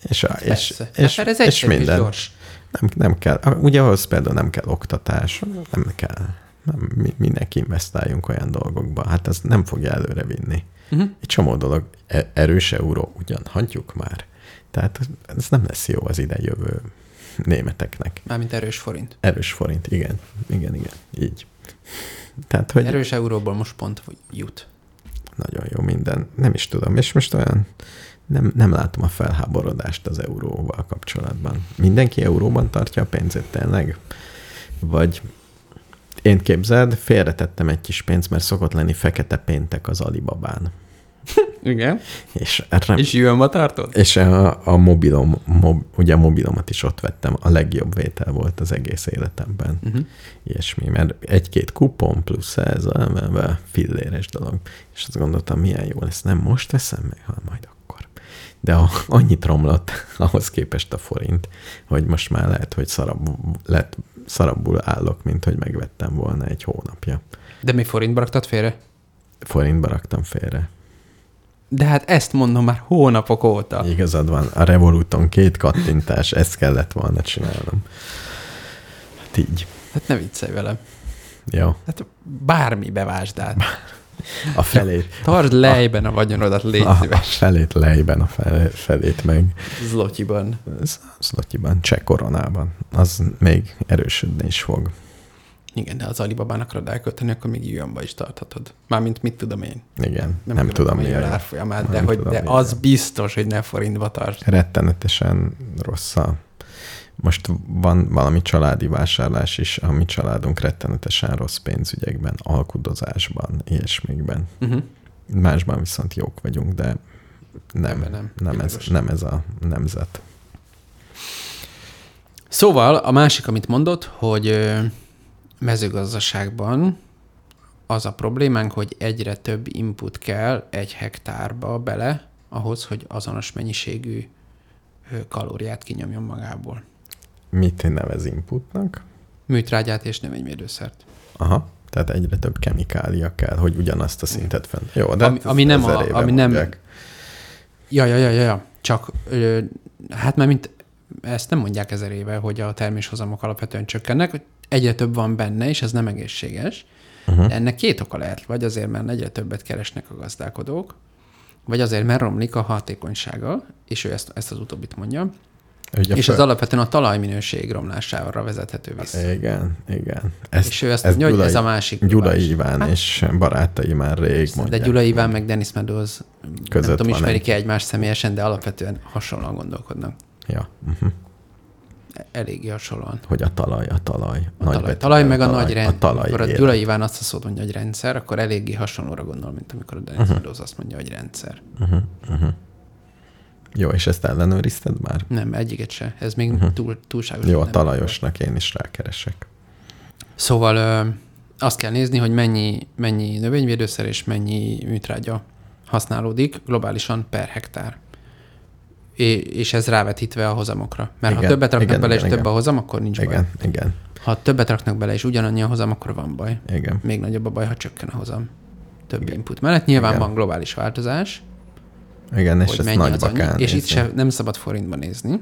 És, a, és, Persze. és, hát, ez és egyszerű és minden. gyors. Nem, nem kell. Ugye ahhoz például nem kell oktatás, nem kell. Nem, mi, mindenki investáljunk olyan dolgokba. Hát ez nem fogja előre vinni. Uh-huh. Egy csomó dolog, e- erős euró, ugyan hagyjuk már. Tehát ez nem lesz jó az ide jövő németeknek. Mármint erős forint. Erős forint, igen. Igen, igen. Így. Tehát, hogy Erős euróból most pont jut. nagyon jó minden. Nem is tudom. És most olyan nem, nem látom a felháborodást az euróval kapcsolatban. Mindenki euróban tartja a pénzét tényleg? Vagy én képzeld, félretettem egy kis pénzt, mert szokott lenni fekete péntek az Alibabán. Igen. És, erre, És jön tartod? és a, a mobilom, mob, ugye a mobilomat is ott vettem, a legjobb vétel volt az egész életemben. Uh-huh. Ilyesmi, mert egy-két kupon plusz ez a filléres dolog. És azt gondoltam, milyen jó lesz, nem most veszem meg, hanem majd. De a, annyit romlott ahhoz képest a forint, hogy most már lehet, hogy szarabb, lett, szarabbul állok, mint hogy megvettem volna egy hónapja. De mi forintba raktad félre? Forintba raktam félre. De hát ezt mondom már hónapok óta. Igazad van, a Revoluton két kattintás, ezt kellett volna csinálnom. Hát így. Hát ne viccelj velem. Jó. Hát bármi bevásd át. A felét, Tartsd lejben a vagyonodat, légy a, a felét lejben, a fel, felét meg Zlotyiban. Szlotyiban, cseh koronában. Az még erősödni is fog. Igen, de az Alibabán akarod elkölteni, akkor még Yuanba is tarthatod. Mármint mit tudom én. Igen, nem, nem tudom mi a árfolyamát, de, hogy, de az a- biztos, hogy ne forintba tart. rettenetesen rossz a... Most van valami családi vásárlás is, a mi családunk rettenetesen rossz pénzügyekben, alkudozásban, ilyesmikben. Uh-huh. Másban viszont jók vagyunk, de nem, Ebben nem. nem, ez, nem ez a nemzet. Szóval a másik, amit mondott, hogy mezőgazdaságban az a problémánk, hogy egyre több input kell egy hektárba bele, ahhoz, hogy azonos mennyiségű kalóriát kinyomjon magából. Mit nevez inputnak? Műtrágyát és növényvédőszert. Aha, tehát egyre több kemikália kell, hogy ugyanazt a szintet fenn. Jó, de Ami- hát ami nem a- ami nem- mondják. Ja, ja, ja, ja, ja. Csak, ö, hát mert mint ezt nem mondják ezer éve, hogy a terméshozamok alapvetően csökkennek, egyre több van benne, és ez nem egészséges. Uh-huh. Ennek két oka lehet, vagy azért, mert egyre többet keresnek a gazdálkodók, vagy azért, mert romlik a hatékonysága, és ő ezt, ezt az utóbbit mondja, Ugye és föl- az alapvetően a talajminőség romlására vezethető vissza. Igen, igen. Ezt, És ő ezt mondja, hogy ez a másik Gyulai dobás. Iván Hát- és barátai már rég De mondják. Gyula Iván meg Dennis Meadows, Között nem tudom, ismerik-e egy- egymást személyesen, de alapvetően hasonlóan gondolkodnak. Ja, uh-huh. Eléggé hasonlóan. hogy a talaj, a talaj. A talaj, talaj meg a nagy rend. A talaj amikor a. Gyula Iván azt a szót mondja, hogy rendszer, akkor eléggé hasonlóra gondol, mint amikor a Dennis uh-huh. Meadows azt mondja, hogy rendszer. Jó, és ezt ellenőrizted már? Nem, egyiket se. Ez még uh-huh. túl, túlságos. Jó, a talajosnak én is rákeresek. Szóval ö, azt kell nézni, hogy mennyi, mennyi növényvédőszer és mennyi műtrágya használódik globálisan per hektár. É, és ez rávetítve a hozamokra. Mert igen, ha többet raknak igen, bele, igen, és igen. több a hozam, akkor nincs igen, baj. Igen, Ha többet raknak bele, és ugyanannyi a hozam, akkor van baj. Igen. Még nagyobb a baj, ha csökken a hozam. Több igen. input mellett. Nyilván igen. van globális változás. Igen, és ezt nagyba kell És itt se nem szabad forintban nézni.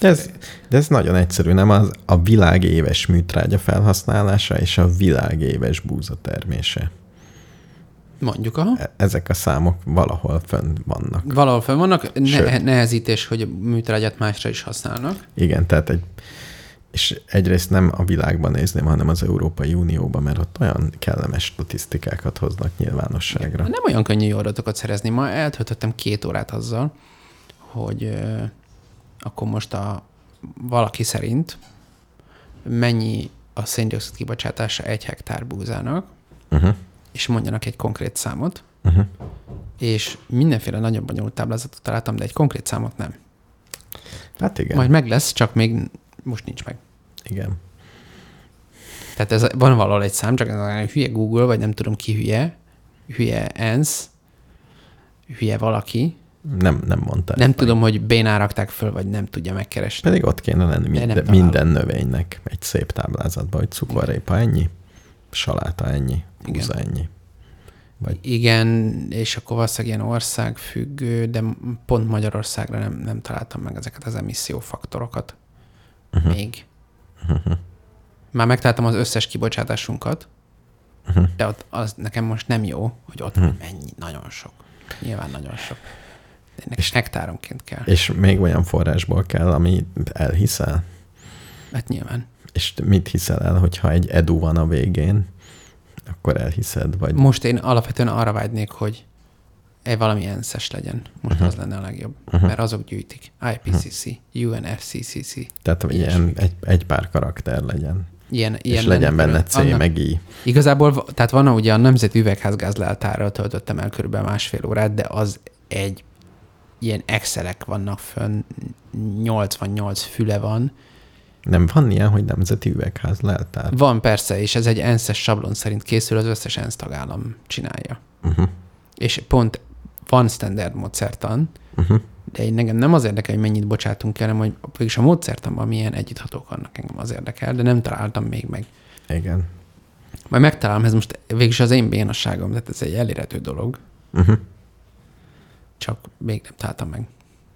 De ez, de ez nagyon egyszerű, nem? Az a világ éves műtrágya felhasználása és a világ éves búza termése. Mondjuk, aha. E- ezek a számok valahol fönn vannak. Valahol fönn vannak, ne, nehezítés, hogy a műtrágyát másra is használnak. Igen, tehát egy, és egyrészt nem a világban nézném, hanem az Európai Unióban, mert ott olyan kellemes statisztikákat hoznak nyilvánosságra. Nem olyan könnyű adatokat szerezni. Ma eltöltöttem két órát azzal, hogy euh, akkor most a valaki szerint mennyi a széndiokszid kibocsátása egy hektár búzának, uh-huh és mondjanak egy konkrét számot, uh-huh. és mindenféle nagyobb bonyolult táblázatot találtam, de egy konkrét számot nem. Hát igen. Majd meg lesz, csak még most nincs meg. Igen. Tehát ez, van valahol egy szám, csak ez hülye Google, vagy nem tudom ki hülye, hülye ENSZ, hülye valaki. Nem, nem mondta. Nem tudom, meg. hogy bénán rakták föl, vagy nem tudja megkeresni. Pedig ott kéne lenni minden, minden növénynek egy szép táblázatban, hogy cukorrépa ennyi, saláta ennyi, húzza ennyi. Vagy... Igen, és akkor valószínűleg ilyen országfüggő, de pont Magyarországra nem, nem találtam meg ezeket az emissziófaktorokat. Uh-huh. Még. Uh-huh. Már megtaláltam az összes kibocsátásunkat, uh-huh. de ott az nekem most nem jó, hogy ott uh-huh. mennyi, nagyon sok. Nyilván nagyon sok. De ennek és hektáronként kell. És még olyan forrásból kell, ami elhiszel? Hát nyilván. És mit hiszel el, hogyha egy edu van a végén, akkor elhiszed? Vagy... Most én alapvetően arra vágynék, hogy egy valami enszes legyen. Most uh-huh. az lenne a legjobb. Uh-huh. Mert azok gyűjtik. IPCC, uh-huh. UNFCCC. Tehát ilyen egy, egy pár karakter legyen. Ilyen, ilyen és legyen benne C, annak, meg I. Igazából, tehát van ugye a Nemzeti Üvegházgáz leltárral töltöttem el körülbelül másfél órát, de az egy ilyen excelek vannak fönn, 88 füle van, nem van ilyen, hogy nemzeti üvegház leltár? Van persze, és ez egy ENSZ-es sablon szerint készül, az összes ENSZ tagállam csinálja. Uh-huh. És pont van standard módszertan, uh-huh. de én nekem nem az érdekel, hogy mennyit bocsátunk el, hanem hogy végülis a módszertanban milyen együtthatók vannak, engem az érdekel, de nem találtam még meg. Igen. Majd megtalálom, ez most végülis az én bénasságom, tehát ez egy elérhető dolog. Uh-huh. Csak még nem találtam meg.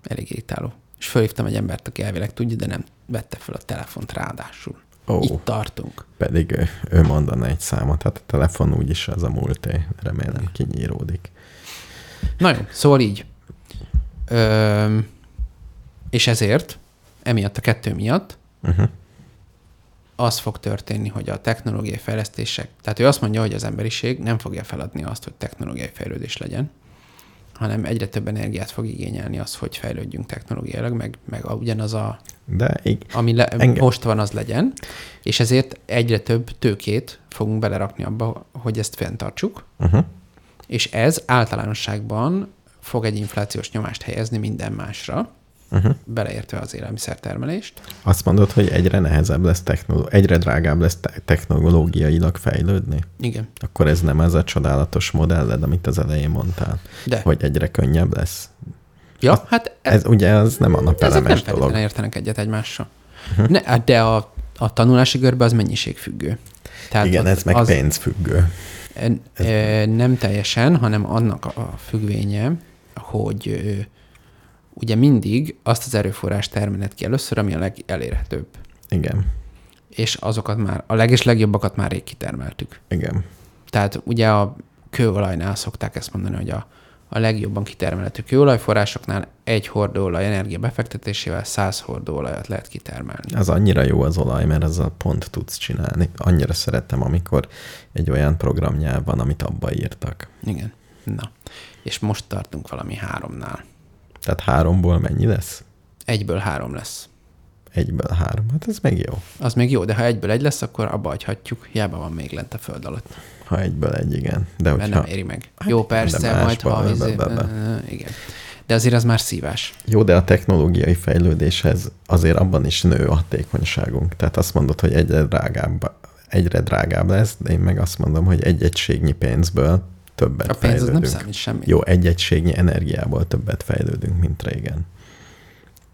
Elég irritáló. És fölhívtam egy embert, aki elvileg tudja, de nem vette fel a telefont ráadásul. Oh, Itt tartunk. Pedig ő, ő mondana egy számot, hát a telefon úgyis az a múlté, remélem kinyíródik. Na jó, szóval így. Ö, és ezért, emiatt a kettő miatt, uh-huh. az fog történni, hogy a technológiai fejlesztések, tehát ő azt mondja, hogy az emberiség nem fogja feladni azt, hogy technológiai fejlődés legyen, hanem egyre több energiát fog igényelni az, hogy fejlődjünk technológiailag, meg, meg ugyanaz a, De ég, ami le, engem. most van, az legyen, és ezért egyre több tőkét fogunk belerakni abba, hogy ezt fenntartsuk, uh-huh. És ez általánosságban fog egy inflációs nyomást helyezni minden másra, uh-huh. beleértve az élelmiszertermelést. Azt mondod, hogy egyre nehezebb lesz, technoló- egyre drágább lesz te- technológiailag fejlődni? Igen. Akkor ez nem ez a csodálatos modelled, amit az elején mondtál? De. Hogy egyre könnyebb lesz? Ja, az, hát... Ez, ez ugye az nem a napelemes nem dolog. Nem értenek egyet egymással. Uh-huh. Ne, de a, a tanulási görbe az mennyiségfüggő. Tehát Igen, ez meg az, pénzfüggő. Nem teljesen, hanem annak a függvénye, hogy ugye mindig azt az erőforrás termelet ki először, ami a legelérhetőbb. Igen. És azokat már, a leges legjobbakat már rég kitermeltük. Igen. Tehát ugye a kőolajnál szokták ezt mondani, hogy a, a legjobban kitermelhető kőolajforrásoknál egy hordóolaj energia befektetésével száz hordóolajat lehet kitermelni. Az annyira jó az olaj, mert a pont tudsz csinálni. Annyira szerettem, amikor egy olyan programnyelv van, amit abba írtak. Igen. Na. És most tartunk valami háromnál. Tehát háromból mennyi lesz? Egyből három lesz. Egyből három, hát ez még jó. Az még jó, de ha egyből egy lesz, akkor abba hagyhatjuk. Hiába van még lent a föld alatt. Ha egyből egy, igen. De hogyha... nem éri meg. Hát jó, persze, majd ha... Izé... Igen. de azért az már szívás. Jó, de a technológiai fejlődéshez azért abban is nő a hatékonyságunk. Tehát azt mondod, hogy egyre drágább, egyre drágább lesz, de én meg azt mondom, hogy egy egységnyi pénzből többet A pénz az fejlődünk. nem számít semmi. Jó, egy egységnyi energiából többet fejlődünk, mint régen.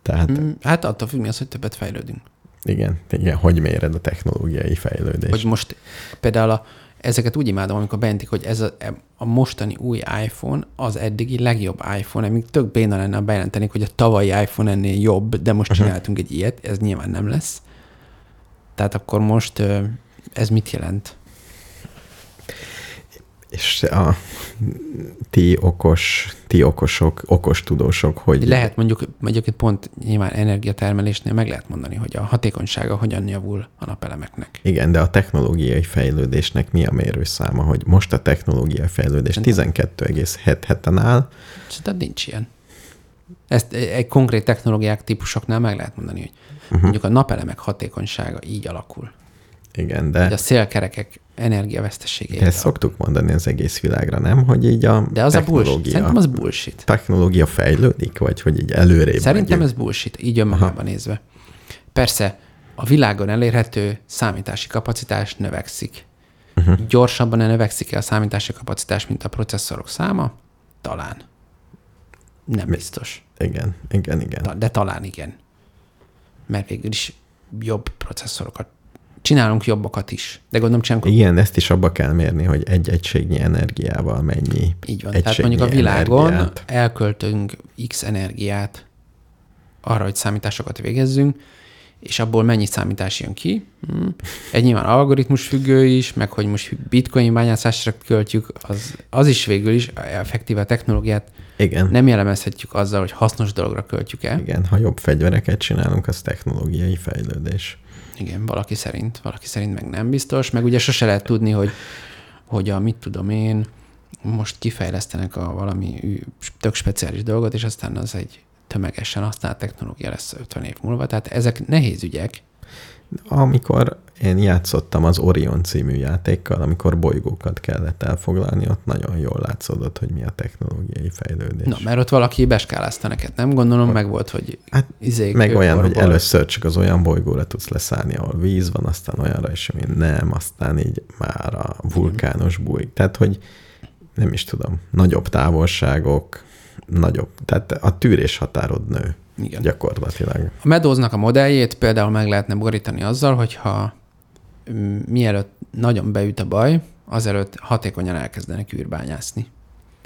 Tehát Mm, Hát attól függ, mi az, hogy többet fejlődünk. igen, igen, hogy méred a technológiai fejlődést. Hogy most például a, ezeket úgy imádom, amikor bejelentik, hogy ez a, a mostani új iPhone az eddigi legjobb iPhone, amíg tök béna lenne, ha bejelentenék, hogy a tavalyi iPhone ennél jobb, de most csináltunk egy ilyet, ez nyilván nem lesz. Tehát akkor most ez mit jelent? És a ti okos, ti okosok, okos tudósok, hogy Lehet mondjuk, mondjuk itt pont nyilván energiatermelésnél meg lehet mondani, hogy a hatékonysága hogyan javul a napelemeknek. Igen, de a technológiai fejlődésnek mi a mérőszáma, hogy most a technológiai fejlődés 12,7-en áll, Tehát nincs ilyen. Ezt egy konkrét technológiák típusoknál meg lehet mondani, hogy uh-huh. mondjuk a napelemek hatékonysága így alakul. igen, De a de szélkerekek energiavesztessége. ezt szoktuk mondani az egész világra, nem? Hogy így a De az a bullshit. technológia, Szerintem az bullshit. technológia fejlődik, vagy hogy így előrébb Szerintem megyünk? ez bullshit, így önmagában nézve. Persze, a világon elérhető számítási kapacitás növekszik. Uh-huh. Gyorsabban növekszik-e a számítási kapacitás, mint a processzorok száma? Talán. Nem biztos. Igen, igen, igen. De talán igen. Mert végül is jobb processzorokat csinálunk jobbakat is. De gondolom csinálunk Igen, ezt is abba kell mérni, hogy egy egységnyi energiával mennyi Így van. Tehát mondjuk a világon energiát. elköltünk X energiát arra, hogy számításokat végezzünk, és abból mennyi számítás jön ki. Hm. Egy nyilván algoritmus függő is, meg hogy most bitcoin bányászásra költjük, az, az is végül is effektíve a technológiát Igen, nem jellemezhetjük azzal, hogy hasznos dologra költjük el. igen, ha jobb fegyvereket csinálunk, az technológiai fejlődés. Igen, valaki szerint, valaki szerint meg nem biztos, meg ugye sose lehet tudni, hogy, hogy a mit tudom én, most kifejlesztenek a valami tök speciális dolgot, és aztán az egy tömegesen használt technológia lesz 50 év múlva. Tehát ezek nehéz ügyek. Amikor én játszottam az Orion című játékkal, amikor bolygókat kellett elfoglalni, ott nagyon jól látszódott, hogy mi a technológiai fejlődés. Na, mert ott valaki beskálázta neked, nem? Gondolom, meg volt, hogy Hát izék, meg olyan, hogy kőkorból. először csak az olyan bolygóra tudsz leszállni, ahol víz van, aztán olyanra is, ami nem, aztán így már a vulkános bújik. Tehát, hogy nem is tudom, nagyobb távolságok, nagyobb, tehát a tűrés határod nő Igen. gyakorlatilag. A Medoznak a modelljét például meg lehetne borítani azzal, hogyha mm, mielőtt nagyon beüt a baj, azelőtt hatékonyan elkezdenek űrbányászni.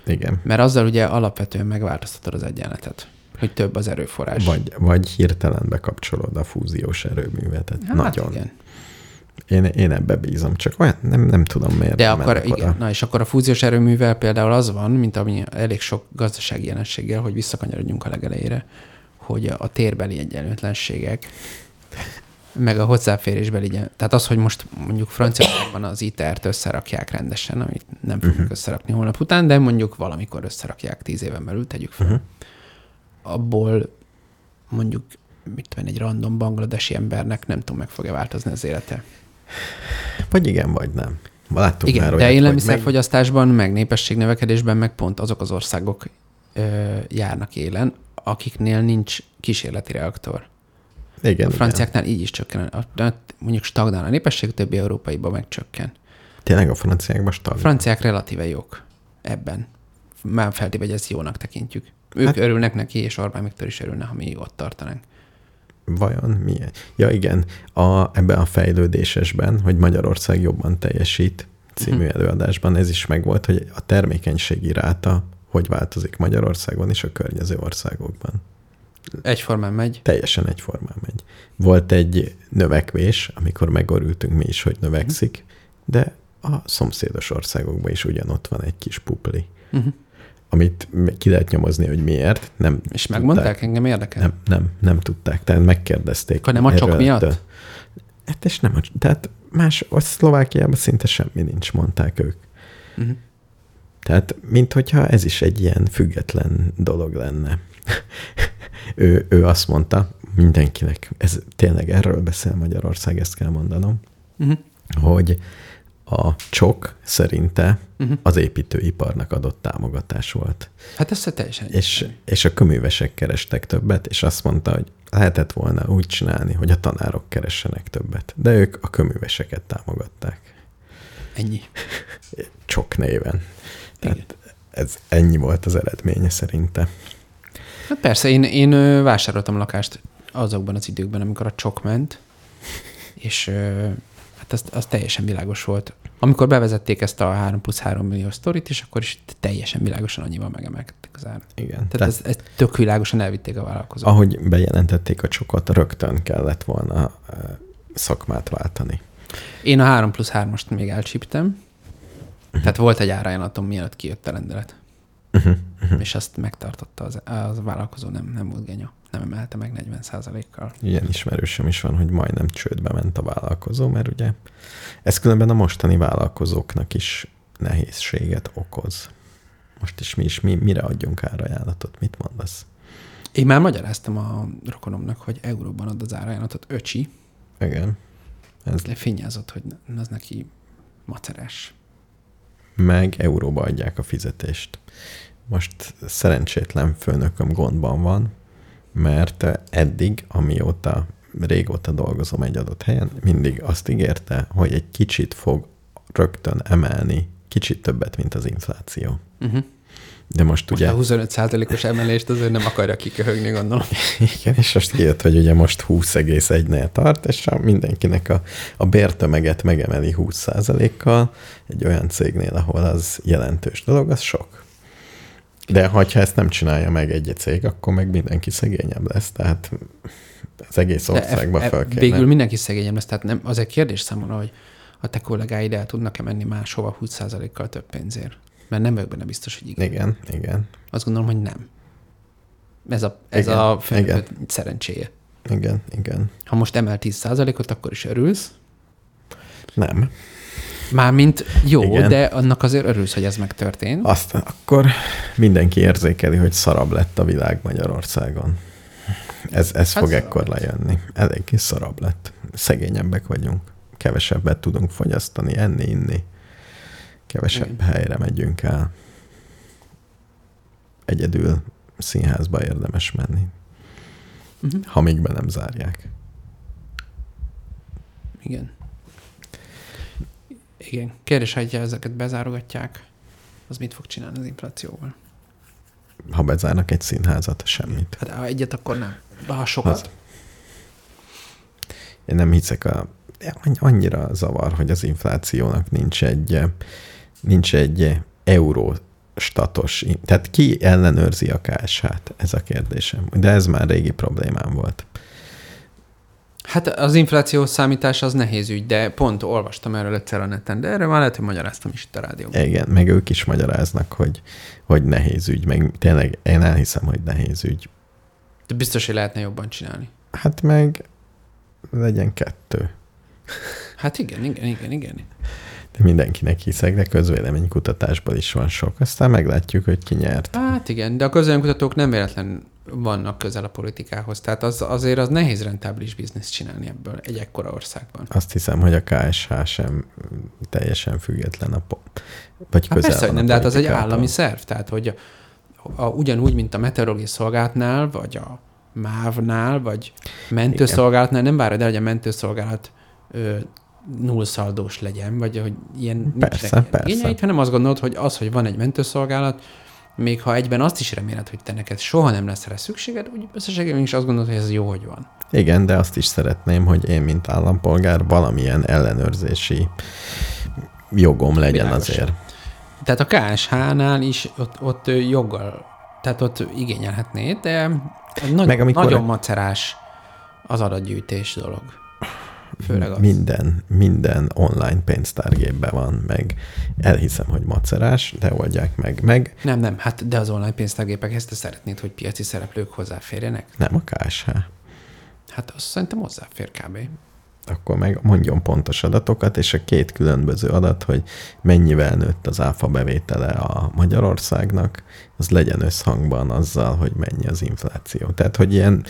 Igen. Mert azzal ugye alapvetően megváltoztatod az egyenletet, hogy több az erőforrás. Vagy, vagy hirtelen bekapcsolod a fúziós erőművetet. hát Nagyon. Igen. Én, én ebbe bízom, csak olyan nem, nem tudom miért. De akkor, oda. igen, na és akkor a fúziós erőművel például az van, mint ami elég sok gazdasági jelenséggel, hogy visszakanyarodjunk a legelejére, hogy a, térbeli egyenlőtlenségek, meg a hozzáférésbeli egyen... Tehát az, hogy most mondjuk Franciaországban az ITER-t összerakják rendesen, amit nem fogjuk uh-huh. összerakni holnap után, de mondjuk valamikor összerakják tíz éven belül, tegyük fel. Uh-huh. Abból mondjuk mit tudom, egy random bangladesi embernek nem tudom, meg fogja változni az élete. Vagy igen, vagy nem. Láttuk Igen, már de élelmiszerfogyasztásban, meg népességnövekedésben meg pont azok az országok ö, járnak élen, akiknél nincs kísérleti reaktor. igen, A franciáknál így is csökken. A, a, mondjuk stagnál a népesség, többi európaiban meg csökken. Igen. Tényleg a franciákban A stag. franciák relatíve jók ebben. Már feltéve, hogy ezt jónak tekintjük. Ők Hát- hát, örülnek neki, és Orbán Viktor is örülne, ha mi ott tartanánk. Vajon milyen? Ja igen, a, ebben a fejlődésesben, hogy Magyarország jobban teljesít című Mhm. előadásban ez is megvolt, hogy a termékenységi ráta hogy változik Magyarországon és a környező országokban. Egyformán megy. Teljesen egyformán megy. Volt egy növekvés, amikor megorültünk mi is, hogy növekszik, de a szomszédos országokban is ugyanott van egy kis pupli, Uh-huh. amit ki lehet nyomozni, hogy miért. Nem És megmondták, engem érdekel. Nem, nem, nem tudták. Tehát megkérdezték. Akkor nem a csok miatt? de- Hát és nem a, tehát más, a Szlovákiában szinte semmi nincs, mondták ők. Uh-huh. Tehát, mint hogyha ez is egy ilyen független dolog lenne. ő, ő azt mondta, mindenkinek, ez tényleg erről beszél Magyarország, ezt kell mondanom, Uh-huh. hogy a csok szerinte uh-huh. az építőiparnak adott támogatás volt. Hát ez teljesen És, és a köművesek kerestek többet, és azt mondta, hogy lehetett volna úgy csinálni, hogy a tanárok keressenek többet. De ők a köműveseket támogatták. Ennyi. Csok néven. Tehát ez ennyi volt az eredménye szerinte. Hát persze, én, én vásároltam lakást azokban az időkben, amikor a csok ment, és hát az, az teljesen világos volt. Amikor bevezették ezt a 3 plusz 3 millió sztorit, és akkor is teljesen világosan annyival megemelkedtek az árat. Igen. Tehát ez, ez tök világosan elvitték a vállalkozók. Ahogy bejelentették a csokot, rögtön kellett volna szakmát váltani. Én a 3 plusz 3-ast még elcsíptem, tehát volt egy árajánlatom, mielőtt kijött a rendelet. Uh-huh. És azt megtartotta az, az a vállalkozó, nem, nem volt genya. Nem emelte meg 40 kal Ilyen ismerősöm is van, hogy majdnem csődbe ment a vállalkozó, mert ugye ez különben a mostani vállalkozóknak is nehézséget okoz. Most is mi is, mi, mire adjunk árajánlatot? Mit mondasz? Én már magyaráztam a rokonomnak, hogy euróban ad az árajánlatot öcsi, Igen. Ez lefinnyázott, hogy az neki macerás. Meg euróba adják a fizetést. Most szerencsétlen főnököm gondban van, mert eddig, amióta régóta dolgozom egy adott helyen, mindig azt ígérte, hogy egy kicsit fog rögtön emelni, kicsit többet, mint az infláció. Uh-huh. De most Ugye ugye... a 25 os emelést azért nem akarja kiköhögni, gondolom. Igen, és most kijött, hogy ugye most 20,1-nél tart, és a mindenkinek a, a bértömeget megemeli 20%-kal egy olyan cégnél, ahol az jelentős dolog, az sok. De ha ezt nem csinálja meg egy cég, akkor meg mindenki szegényebb lesz, tehát az egész De országba e- e- fel kéne. Végül mindenki szegényem lesz, tehát nem, az egy kérdés számomra, hogy a te kollégáid el tudnak-e menni máshova 20%-kal több pénzért? Mert nem vagyok benne biztos, hogy igen. Igen, igen, Azt gondolom, hogy nem. Ez a, ez Igen, a igen. szerencséje. igen, igen. Ha most emel 10%-ot, akkor is örülsz. Nem. Mármint jó, Igen. De annak azért örülsz, hogy ez megtörtént. Azt akkor mindenki érzékeli, hogy szarabb lett a világ Magyarországon. Ez, ez Hát fog ekkor lett. lejönni. Eléggé szarabb lett. Szegényebbek vagyunk. Kevesebbet tudunk fogyasztani, enni, inni. Kevesebb Igen. helyre megyünk el. Egyedül színházba érdemes menni. Uh-huh. Ha még be nem zárják. Igen. Igen. Kérdés, hogyha ezeket bezárogatják, az mit fog csinálni az inflációval? Ha bezárnak egy színházat, semmit. Hát ha egyet, akkor nem. De ha sokat. Az- Én nem hiszek a... Annyira zavar, hogy az inflációnak nincs egy, nincs egy euróstatos... Tehát ki ellenőrzi a KSH-t? Ez a kérdésem. De ez már régi problémám volt. Hát az infláció számítás az nehéz ügy, de pont olvastam erről egyszer a neten, de erre már lehet, hogy magyaráztam is itt a rádióban. Igen, meg ők is magyaráznak, hogy, hogy nehéz ügy, meg tényleg én elhiszem, hogy nehéz ügy. De biztos, hogy lehetne jobban csinálni. Hát meg legyen kettő. Hát igen, igen, igen, igen. De mindenkinek hiszek, de közvéleménykutatásból is van sok. Aztán meglátjuk, hogy ki nyert. Hát igen, de a közönkutatók nem véletlen vannak közel a politikához. Tehát az, azért az nehéz rentábilis bizniszt csinálni ebből egy ekkora országban. Azt hiszem, hogy a KSH sem teljesen független a po- vagy Hát közel persze, hogy van nem, de hát az egy állami szerv. Tehát, hogy a, a, ugyanúgy, mint a meteorológiai szolgálatnál, vagy a MÁV-nál, vagy mentőszolgálatnál, nem várod el, hogy a mentőszolgálat ö, nullszaldós legyen, vagy hogy ilyen Persze, persze. igényeid, hanem azt gondolod, hogy az, hogy van egy mentőszolgálat, még ha egyben azt is reméled, hogy te neked soha nem lesz rá szükséged, úgy összességében is azt gondolod, hogy ez jó, hogy van. Igen, de azt is szeretném, hogy én, mint állampolgár, valamilyen ellenőrzési jogom legyen Világos. azért. Tehát a KSH-nál is ott, ott joggal, tehát ott igényelhetnéd, de nagyon, Meg amikor- nagyon macerás az adatgyűjtés dolog. Főleg az. Minden, minden online pénztárgépben van, meg elhiszem, hogy macerás, de oldják meg. Meg Nem, nem, hát de az online pénztárgépekhez te szeretnéd, hogy piaci szereplők hozzáférjenek? nem a KSH. Hát azt szerintem hozzáfér kb. Akkor meg mondjon pontos adatokat, és a két különböző adat, hogy mennyivel nőtt az áfa bevétele a Magyarországnak, az legyen összhangban azzal, hogy mennyi az infláció. Tehát, hogy ilyen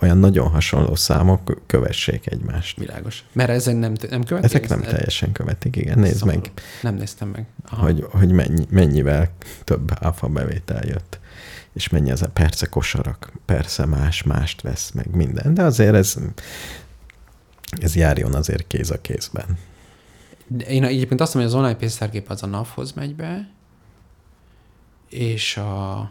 olyan nagyon hasonló számok kövessék egymást. Világos. Mert ezek nem, nem követik? Ezek nem Ez- teljesen követik, igen. Nézd Szomorú. meg, Nem néztem meg. Aha. hogy, hogy mennyi, mennyivel több áfa bevétel jött, és mennyi az a persze kosarak, persze más, mást vesz meg minden, de azért ez, ez járjon azért kéz a kézben. De én egyébként azt mondom, hogy az online pénztárgép az a NAV-hoz megy be, és a...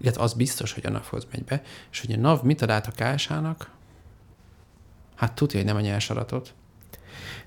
Illetve az biztos, hogy a NAV-hoz megy be, és hogy a NAV mit ad át a KSH-nak? Hát tudja, hogy nem a nyersaratot.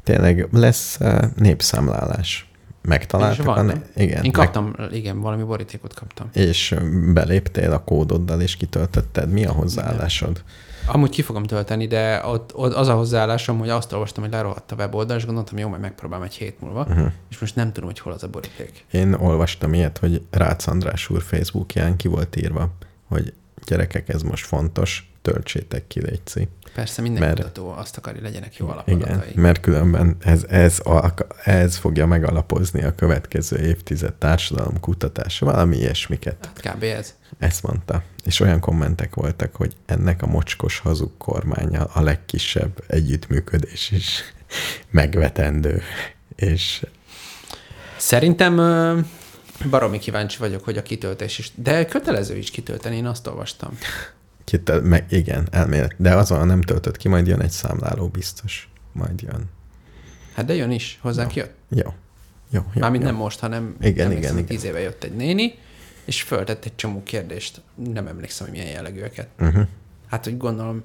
Tényleg lesz uh, népszámlálás. Megtaláltak van, a... nem? Igen. Én meg- kaptam, igen, valami borítékot kaptam. És beléptél a kódoddal, és kitöltötted. Mi a hozzáállásod? Amúgy ki fogom tölteni, de ott, ott az a hozzáállásom, hogy azt olvastam, hogy lerohadt a weboldal, és gondoltam, jó, majd megpróbálom egy hét múlva, uh-huh. és most nem tudom, hogy hol az a boríték. Én olvastam ilyet, hogy Rácz András úr Facebookján ki volt írva, hogy gyerekek, ez most fontos, töltsétek ki, létszi. Persze minden Mert- kutató azt akarja, legyenek jó Igen, alapadatai. mert különben ez, ez, alka- ez fogja megalapozni a következő évtized társadalom kutatása, valami ilyesmiket. Hát kb. ez. Ezt mondta. És olyan kommentek voltak, hogy ennek a mocskos hazug kormánya a legkisebb együttműködés is megvetendő. És Szerintem baromi kíváncsi vagyok, hogy a kitöltés is. De kötelező is kitölteni, én azt olvastam. Kitel, meg, igen, elmélet. De azon nem töltött ki, majd jön egy számláló biztos. Majd jön. Hát de jön is, hozzánk jött. Jó. Jó, jó. Mármint jó. nem most, hanem Igen, emlékszem, igen, igen. tíz éve jött egy néni, és föltett egy csomó kérdést. Nem emlékszem, hogy milyen jellegűeket. Uh-huh. Hát, hogy gondolom,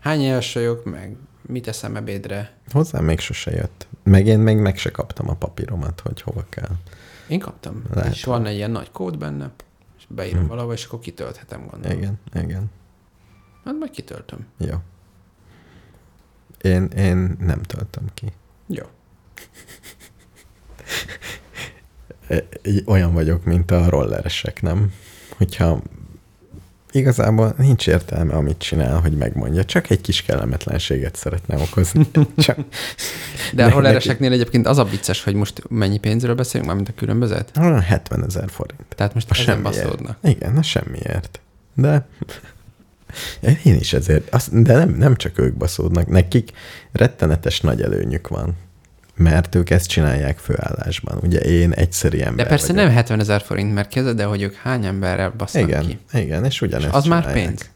hány éves vagyok, meg mit eszem ebédre. Hozzám még sose jött. Meg én még meg se kaptam a papíromat, hogy hova kell. Én kaptam. Lehet, és van egy ilyen nagy kód benne, és beírom hmm. valahol, és akkor kitölthetem, gondolom. Igen, igen. Hát majd kitöltöm. Jó. Én, én nem töltöm ki. Jó. Olyan vagyok, mint a rolleresek, nem? Hogyha igazából nincs értelme, amit csinál, hogy megmondja. Csak egy kis kellemetlenséget szeretne okozni. Csak, De a rollereseknél egyébként az a vicces, hogy most mennyi pénzről beszélünk, mármint a különbözet? olyan 70 ezer forint. Tehát most A ezen baszódnak. Igen, a semmiért. De én is ezért, azt, de nem, nem csak ők baszódnak, nekik rettenetes nagy előnyük van, mert ők ezt csinálják főállásban. Ugye én egyszeri ember De persze vagyok. nem 70 ezer forint, mert kezded el, hogy ők hány emberrel basszanak Igen, ki. igen, és És ugyanezt az már csinálják. pénz.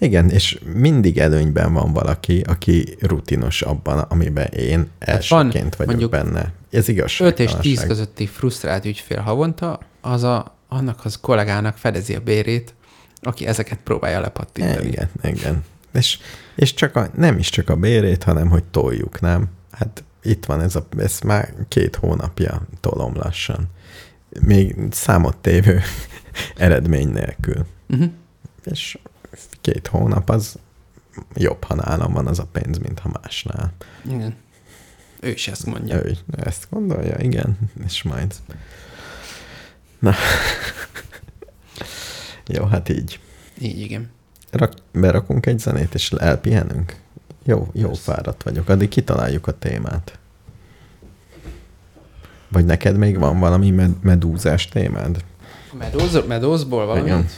Igen, és mindig előnyben van valaki, aki rutinos abban, amiben én elsőként van vagyok benne. Ez igazság. 5 és 10 közötti frusztrált ügyfél havonta, az a, annak az kollégának fedezi a bérét, aki ezeket próbálja lepattintani. Igen, igen. És, és csak a, nem is csak a bérét, hanem hogy toljuk, nem? Hát itt van ez a, ez már két hónapja tolom lassan. Még számot tévő eredmény nélkül. Uh-huh. És két hónap az jobb, ha nálam van az a pénz, mint ha másnál. Igen. Ő is ezt mondja. Ja. Ő ezt gondolja, igen, és majd. Na. Jó, hát így. Így, igen. Rak, berakunk egy zenét, és elpihenünk? Jó, jó fáradt vagyok. Addig kitaláljuk a témát. Vagy neked még van valami med- medúzás témád? Medóz, medózból valamit? Igen.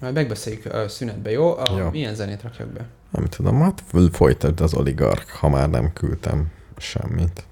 Majd megbeszéljük a szünetbe, jó? A, Jó. Milyen zenét rakjak be? Nem tudom, hát folytasd az oligark, ha már nem küldtem semmit.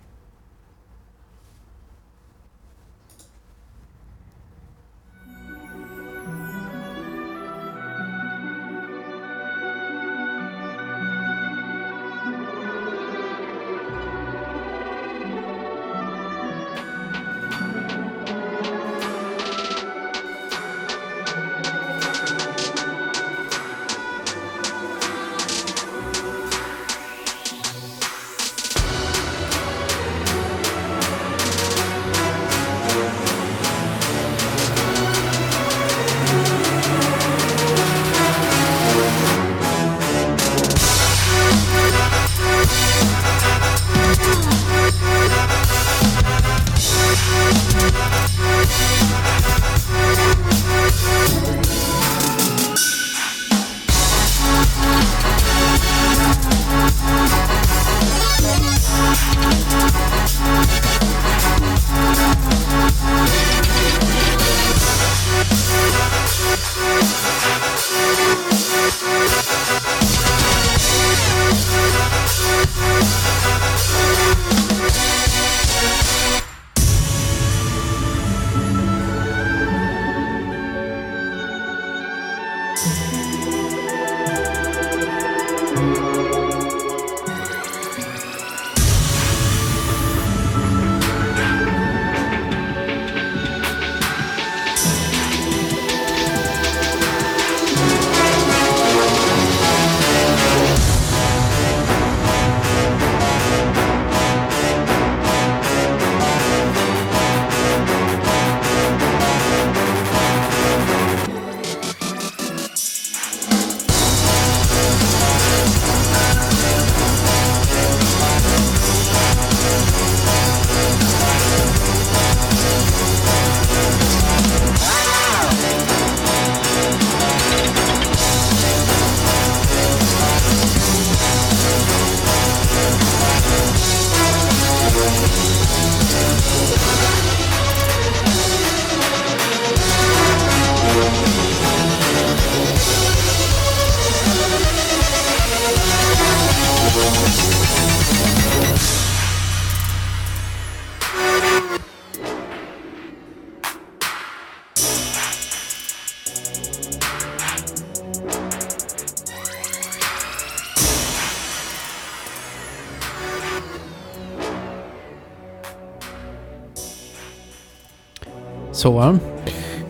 Szóval,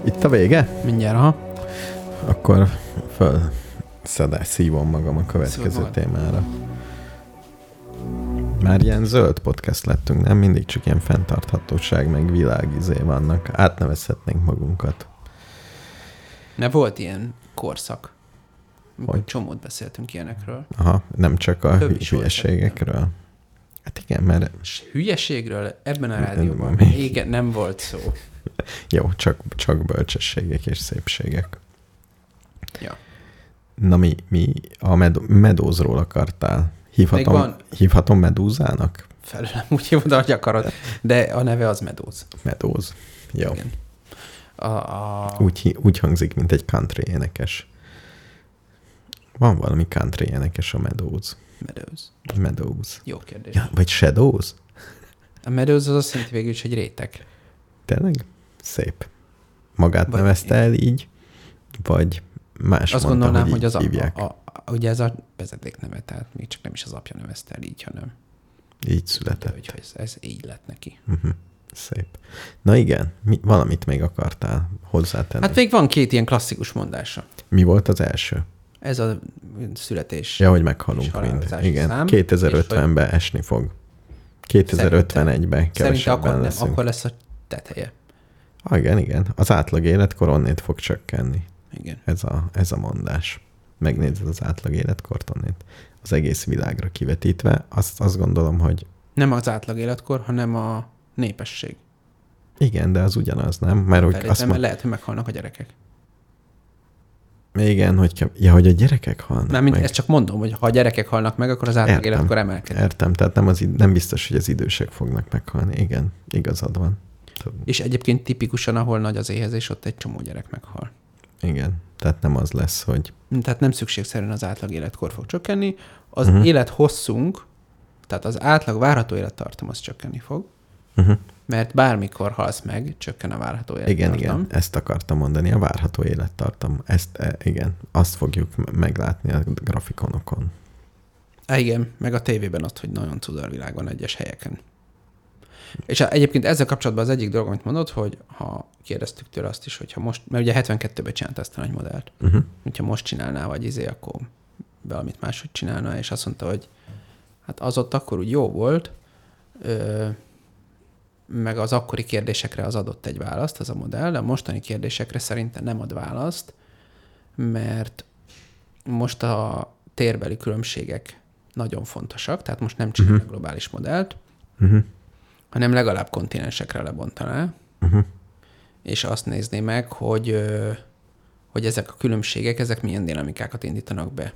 Itt a vége? mindjárt, ha. Akkor föl szedás, szívom magam a következő témára. Már ilyen zöld podcast lettünk, nem? Mindig csak ilyen fenntarthatóság, meg világizé vannak. Átnevezhetnénk magunkat. Mert volt ilyen korszak. Hogy? csomót beszéltünk ilyenekről. Aha, nem csak a Több hülyeségekről. Hát igen, mert hülyeségről ebben a rádióban igen, nem volt szó. jó, csak, csak bölcsességek és szépségek. Ja. Na mi, mi a med- medózról akartál? Hívhatom, van- hívhatom medúzának? Felőlem úgy hívod, ahogy akarod. De a neve az Medóz. Medóz. Jó. Igen. A, a... Úgy, úgy hangzik, mint egy country énekes. Van valami country énekes a Meadows. Meadows. Meadows. Jó kérdés. Ja, vagy Shadows? A Meadows az azt jelenti végül is egy réteg. Tényleg? Szép. Magát Vagy- nevezte el így, vagy más Azt mondta, gondolnám, hogy, hogy az a, hívják. a, a, ugye ez a vezeték neve, tehát még csak nem is az apja nevezte el így, hanem Így született. hogy ez, ez így lett neki. Uh-huh. Szép. Na igen, mi, valamit még akartál hozzátenni. Hát még van két ilyen klasszikus mondása. Mi volt az első? Ez a születés. Ja, hogy meghalunk mind. Igen, szám, és 2050-ben esni fog. 2051-ben Szerintem kevesebben akkor, nem, leszünk. akkor lesz a teteje. Ah, igen, igen. Az átlag életkor onnét fog csökkenni. Igen. Ez a, ez a mondás. Megnézed az átlag életkort onnét. Az egész világra kivetítve, azt, azt gondolom, hogy Nem az átlag életkor, hanem a népesség. igen, de az ugyanaz, nem? Mert hogy azt mond... lehet, hogy meghalnak a gyerekek. Igen, hogy ja, hogy a gyerekek halnak Mármint meg. ezt csak mondom, hogy ha a gyerekek halnak meg, akkor az átlag Értem. életkor emelkedik. Értem, tehát nem, az, nem biztos, hogy az idősek fognak meghalni. Igen, igazad van. És egyébként tipikusan, ahol nagy az éhezés, ott egy csomó gyerek meghal. Igen, tehát nem az lesz, hogy Tehát nem szükségszerűen az átlag életkor fog csökkenni. Az uh-huh. élet hosszunk, tehát az átlag várható élettartam az csökkenni fog, uh-huh. mert bármikor halsz meg, csökken a várható igen, élettartam. igen, ezt akartam mondani, a várható élettartam. Ezt, e, igen, azt fogjuk meglátni a grafikonokon. Igen, meg a tévében ott, hogy nagyon cudarvilág van egyes helyeken. És egyébként ezzel kapcsolatban az egyik dolog, amit mondod, hogy ha kérdeztük tőle azt is, hogy ha most, mert ugye 72-ben csinált ezt a nagy modellt, Uh-huh. hogyha most csinálná, vagy izé, akkor valamit máshogy csinálna, és azt mondta, hogy hát az ott akkor úgy jó volt, ö, meg az akkori kérdésekre az adott egy választ, az a modell, de a mostani kérdésekre szerintem nem ad választ, mert most a térbeli különbségek nagyon fontosak, tehát most nem csinál uh-huh. globális modellt, Uh-huh. Hanem legalább kontinensekre lebontaná, Uh-huh. és azt nézné meg, hogy, hogy ezek a különbségek, ezek milyen dinamikákat indítanak be.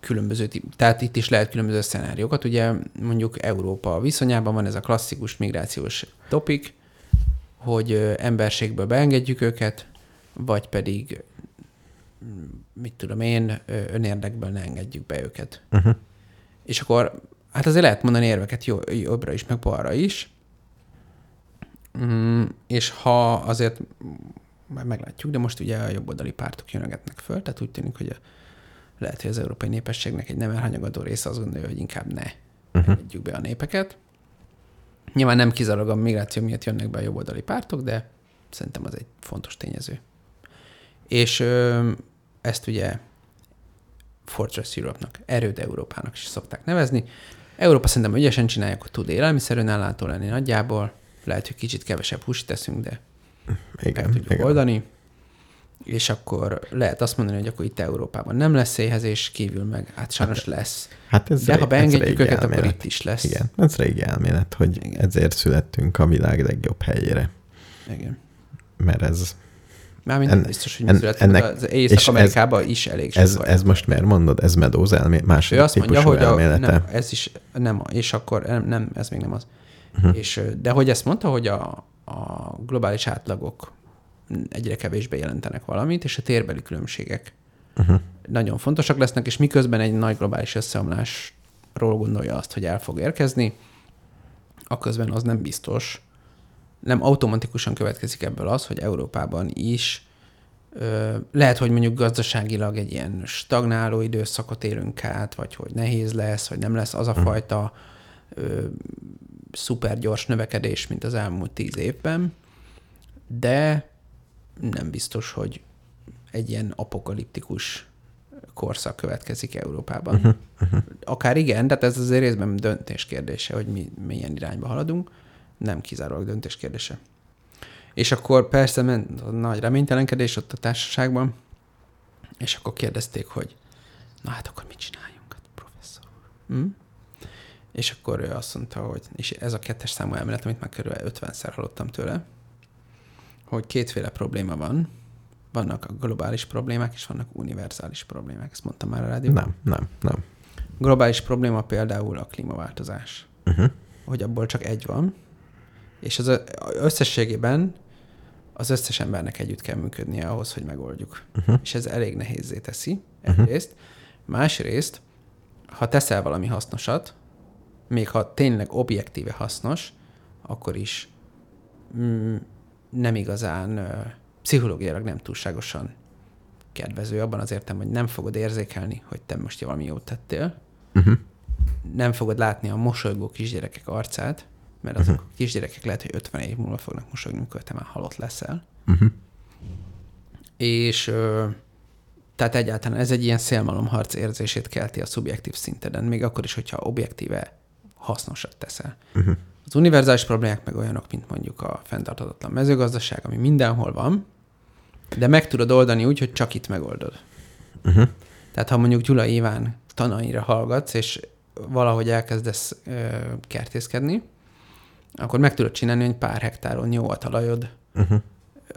Különböző, tehát itt is lehet különböző szenáriókat. Ugye mondjuk Európa viszonyában van ez a klasszikus migrációs topik, hogy emberségből beengedjük őket, vagy pedig mit tudom én, önérdekből ne engedjük be őket. Uh-huh. És akkor, hát azért lehet mondani érveket jobbra is, meg balra is. Mm, és ha azért, majd meglátjuk, de most ugye a jobboldali pártok jönögetnek föl, tehát úgy tűnik, hogy a, lehet, hogy az európai népességnek egy nem elhanyagodó része azt gondolja, hogy inkább ne Uh-huh. engedjük be a népeket. Nyilván nem kizárólag a migráció miatt jönnek be a jobboldali pártok, de szerintem az egy fontos tényező. És ö, ezt ugye Fortress Europe-nak, erőd Európának is szokták nevezni. Európa szerintem ügyesen csinálja, hogy tud élelmiszerűen ellátó lenni nagyjából. Lehet, hogy kicsit kevesebb húst teszünk, de meg Igen, tudjuk igen. oldani. És akkor lehet azt mondani, hogy akkor itt Európában nem lesz éhezés, kívül meg hát sajnos lesz. Hát ez De ha beengedjük őket, akkor elmélet. itt is lesz. Igen, ez régi elmélet, hogy. Igen. ezért születtünk a világ legjobb helyére. Igen. Mert ez, Mármint En- biztos, hogy en- születtünk, ennek- az Észak-Amerikában is elég sok ez, ez most miért mondod? Ez Meadows elmé, Ő második azt mondja, hogy a, elmélete? nem, ez is nem, és akkor nem, nem ez még nem az. Uh-huh. És, de hogy ezt mondta, hogy a, a globális átlagok egyre kevésbé jelentenek valamit, és a térbeli különbségek Uh-huh. nagyon fontosak lesznek, és miközben egy nagy globális összeomlásról gondolja azt, hogy el fog érkezni, akközben az nem biztos, nem automatikusan következik ebből az, hogy Európában is ö, lehet, hogy mondjuk gazdaságilag egy ilyen stagnáló időszakot élünk át, vagy hogy nehéz lesz, vagy nem lesz az a fajta ö, szuper gyors növekedés, mint az elmúlt tíz évben, de nem biztos, hogy egy ilyen apokaliptikus korszak következik Európában. Uh-huh, uh-huh. Akár igen, tehát ez azért részben döntés kérdése, hogy mi milyen irányba haladunk, nem kizárólag döntés kérdése. És akkor persze ment a nagy reménytelenkedés ott a társaságban, és akkor kérdezték, hogy na hát akkor mit csináljunk, hát professzor úr? Hm? És akkor ő azt mondta, hogy, és ez a kettes számú elmélet, amit már körülbelül 50-szer hallottam tőle, hogy kétféle probléma van. Vannak a globális problémák, és vannak univerzális problémák. Ezt mondtam már a rádióban? Nem, nem, nem. Globális probléma például a klímaváltozás. Uh-huh. Hogy abból csak egy van, és az összességében az összes embernek együtt kell működnie ahhoz, hogy megoldjuk. Uh-huh. És ez elég nehézé teszi, egyrészt. Uh-huh. Másrészt, ha teszel valami hasznosat, még ha tényleg objektíve hasznos, akkor is mm, nem igazán uh, pszichológiailag nem túlságosan kedvező abban az értem, hogy nem fogod érzékelni, hogy te most valami jót tettél. Uh-huh. Nem fogod látni a mosolygó kisgyerekek arcát, mert azok uh-huh. kisgyerekek lehet, hogy 50 év múlva fognak mosolyogni, amikor te már halott leszel. Uh-huh. És ö, tehát egyáltalán ez egy ilyen szélmalomharc érzését kelti a szubjektív szinteden, még akkor is, hogyha objektíve hasznosat teszel. Uh-huh. Az univerzális problémák meg olyanok, mint mondjuk a fenntarthatatlan mezőgazdaság, ami mindenhol van, de meg tudod oldani úgy, hogy csak itt megoldod. Uh-huh. Tehát ha mondjuk Gyula Iván tanaira hallgatsz, és valahogy elkezdesz ö, kertészkedni, akkor meg tudod csinálni, hogy pár hektáron jó a talajod. Uh-huh.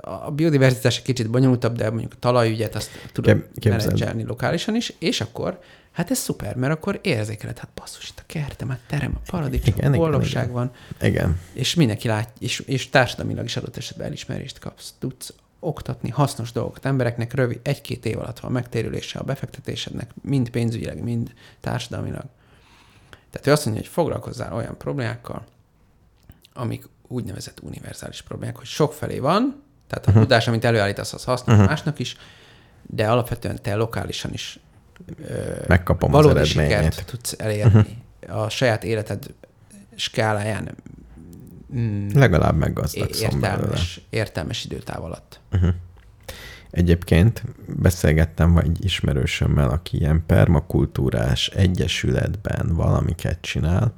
A biodiverzitás egy kicsit bonyolultabb, de mondjuk a talajügyet azt tudod menedzselni lokálisan is, és akkor Hát ez szuper, mert akkor érzékeled, hát basszus, itt a kertem, hát terem, a paradicsom, igen, boldogság igen, van. Igen. És mindenki lát, és, és társadalmilag is adott esetben elismerést kapsz. Tudsz oktatni hasznos dolgokat embereknek rövid, egy-két év alatt van megtérülése a befektetésednek, mind pénzügyileg, mind társadalmilag. Tehát ő azt mondja, hogy foglalkozzál olyan problémákkal, amik úgynevezett univerzális problémák, hogy sokfelé van, tehát a uh-huh. tudás, amit előállítasz, az hasznos uh-huh. másnak is, de alapvetően te lokálisan is Megkapom az eredményét. tudsz elérni uh-huh. a saját életed skáláján. Mm, Legalább meggazdakszom értelmes, értelmes időtáv alatt. Uh-huh. Egyébként beszélgettem vagy ismerősömmel, aki ilyen permakultúrás egyesületben valamiket csinál,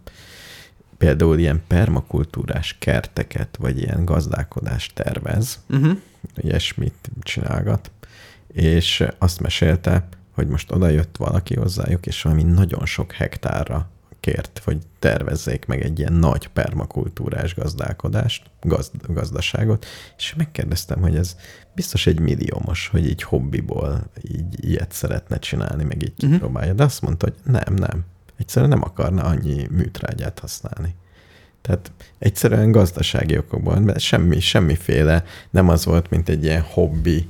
például ilyen permakultúrás kerteket, vagy ilyen gazdálkodást tervez, uh-huh. ilyesmit csinálgat, és azt mesélte, hogy most oda jött valaki hozzájuk, és valami nagyon sok hektárra kért, hogy tervezzék meg egy ilyen nagy permakultúrás gazdálkodást, gazd, gazdaságot, és megkérdeztem, hogy ez biztos egy milliómos, hogy így hobbiból így ilyet szeretne csinálni, meg így uh-huh. próbálja, de azt mondta, hogy nem, nem. Egyszerűen nem akarna annyi műtrágyát használni. Tehát egyszerűen gazdasági okokból, mert semmi, semmiféle nem az volt, mint egy ilyen hobbi,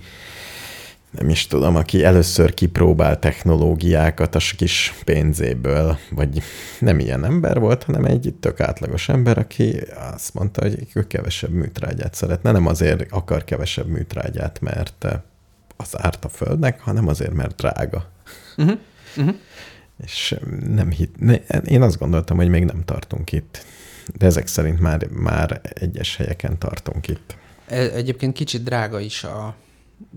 nem is tudom, aki először kipróbál technológiákat a kis pénzéből, vagy nem ilyen ember volt, hanem egy tök átlagos ember, aki azt mondta, hogy ő kevesebb műtrágyát szeretne. Nem azért akar kevesebb műtrágyát, mert az árt a földnek, hanem azért, mert drága. Uh-huh. Uh-huh. És nem hit, ne, én azt gondoltam, hogy még nem tartunk itt. De ezek szerint már, már egyes helyeken tartunk itt. E, egyébként kicsit drága is a,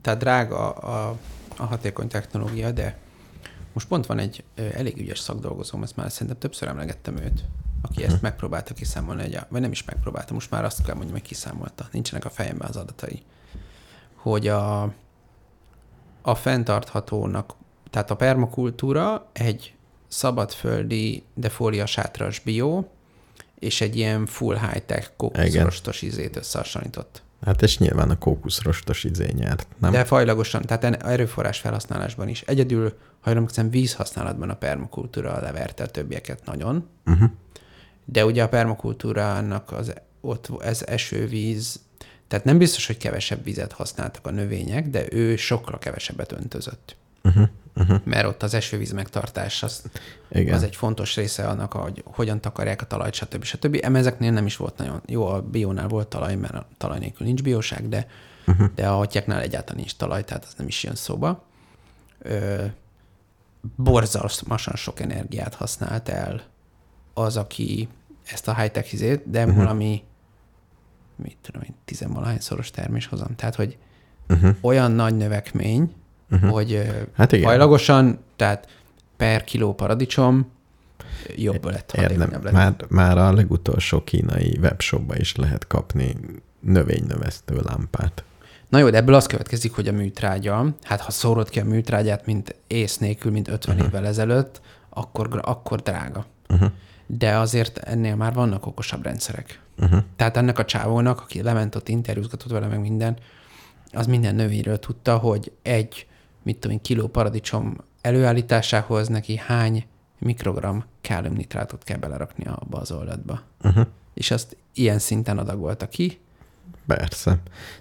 tehát drága a, a hatékony technológia, de most pont van egy elég ügyes szakdolgozóm, ezt már szerintem többször emlegettem őt, aki ezt mhm. megpróbálta kiszámolni, egy, vagy nem is megpróbálta, most már azt kell mondjam, hogy kiszámolta, nincsenek a fejemben az adatai, hogy a, a fenntarthatónak, tehát a permakultúra egy szabadföldi, de fóliasátras bio, és egy ilyen full high-tech kókuszrostos ízét összehasonlított. Hát és nyilván a kókuszrostos izé nyert, nem? De fajlagosan, tehát erőforrás felhasználásban is. Egyedül, ha jól emlékszem, vízhasználatban a permakultúra leverte a többieket nagyon. Uh-huh. De ugye a permakultúrának az, ott ez esővíz, tehát nem biztos, hogy kevesebb vizet használtak a növények, de ő sokkal kevesebbet öntözött. Uh-huh. Uh-huh. Mert ott az esővíz megtartás az, Igen. az egy fontos része annak, hogy hogyan takarják a talajt, stb. stb. Eme ezeknél nem is volt nagyon jó, a biónál volt talaj, mert a talaj nélkül nincs bióság, de, uh-huh. de a hatyáknál egyáltalán nincs talaj, tehát az nem is jön szóba. Ö, borzalmasan sok energiát használt el az, aki ezt a high-tech izét, de uh-huh. valami mit tudom én, tizenvalahányszoros terméshozam. Tehát, hogy uh-huh. olyan nagy növekmény, uh-huh. hogy hát igen. hajlagosan, tehát per kiló paradicsom jobb lett, Érdem, lett. Már, már a legutolsó kínai webshopba is lehet kapni növénynövesztő lámpát. Na jó, de ebből az következik, hogy a műtrágya, hát ha szórod ki a műtrágyát, mint ész nélkül, mint 50 uh-huh. évvel ezelőtt, akkor, akkor drága. Uh-huh. De azért ennél már vannak okosabb rendszerek. Uh-huh. Tehát ennek a csávónak, aki lement ott, interjúzgatott vele meg minden, az minden növényről tudta, hogy egy, mit tudom kiló paradicsom előállításához neki hány mikrogram káliumnitrátot kell belerakni abba az oldatba. Uh-huh. És azt ilyen szinten adagolta ki, Persze.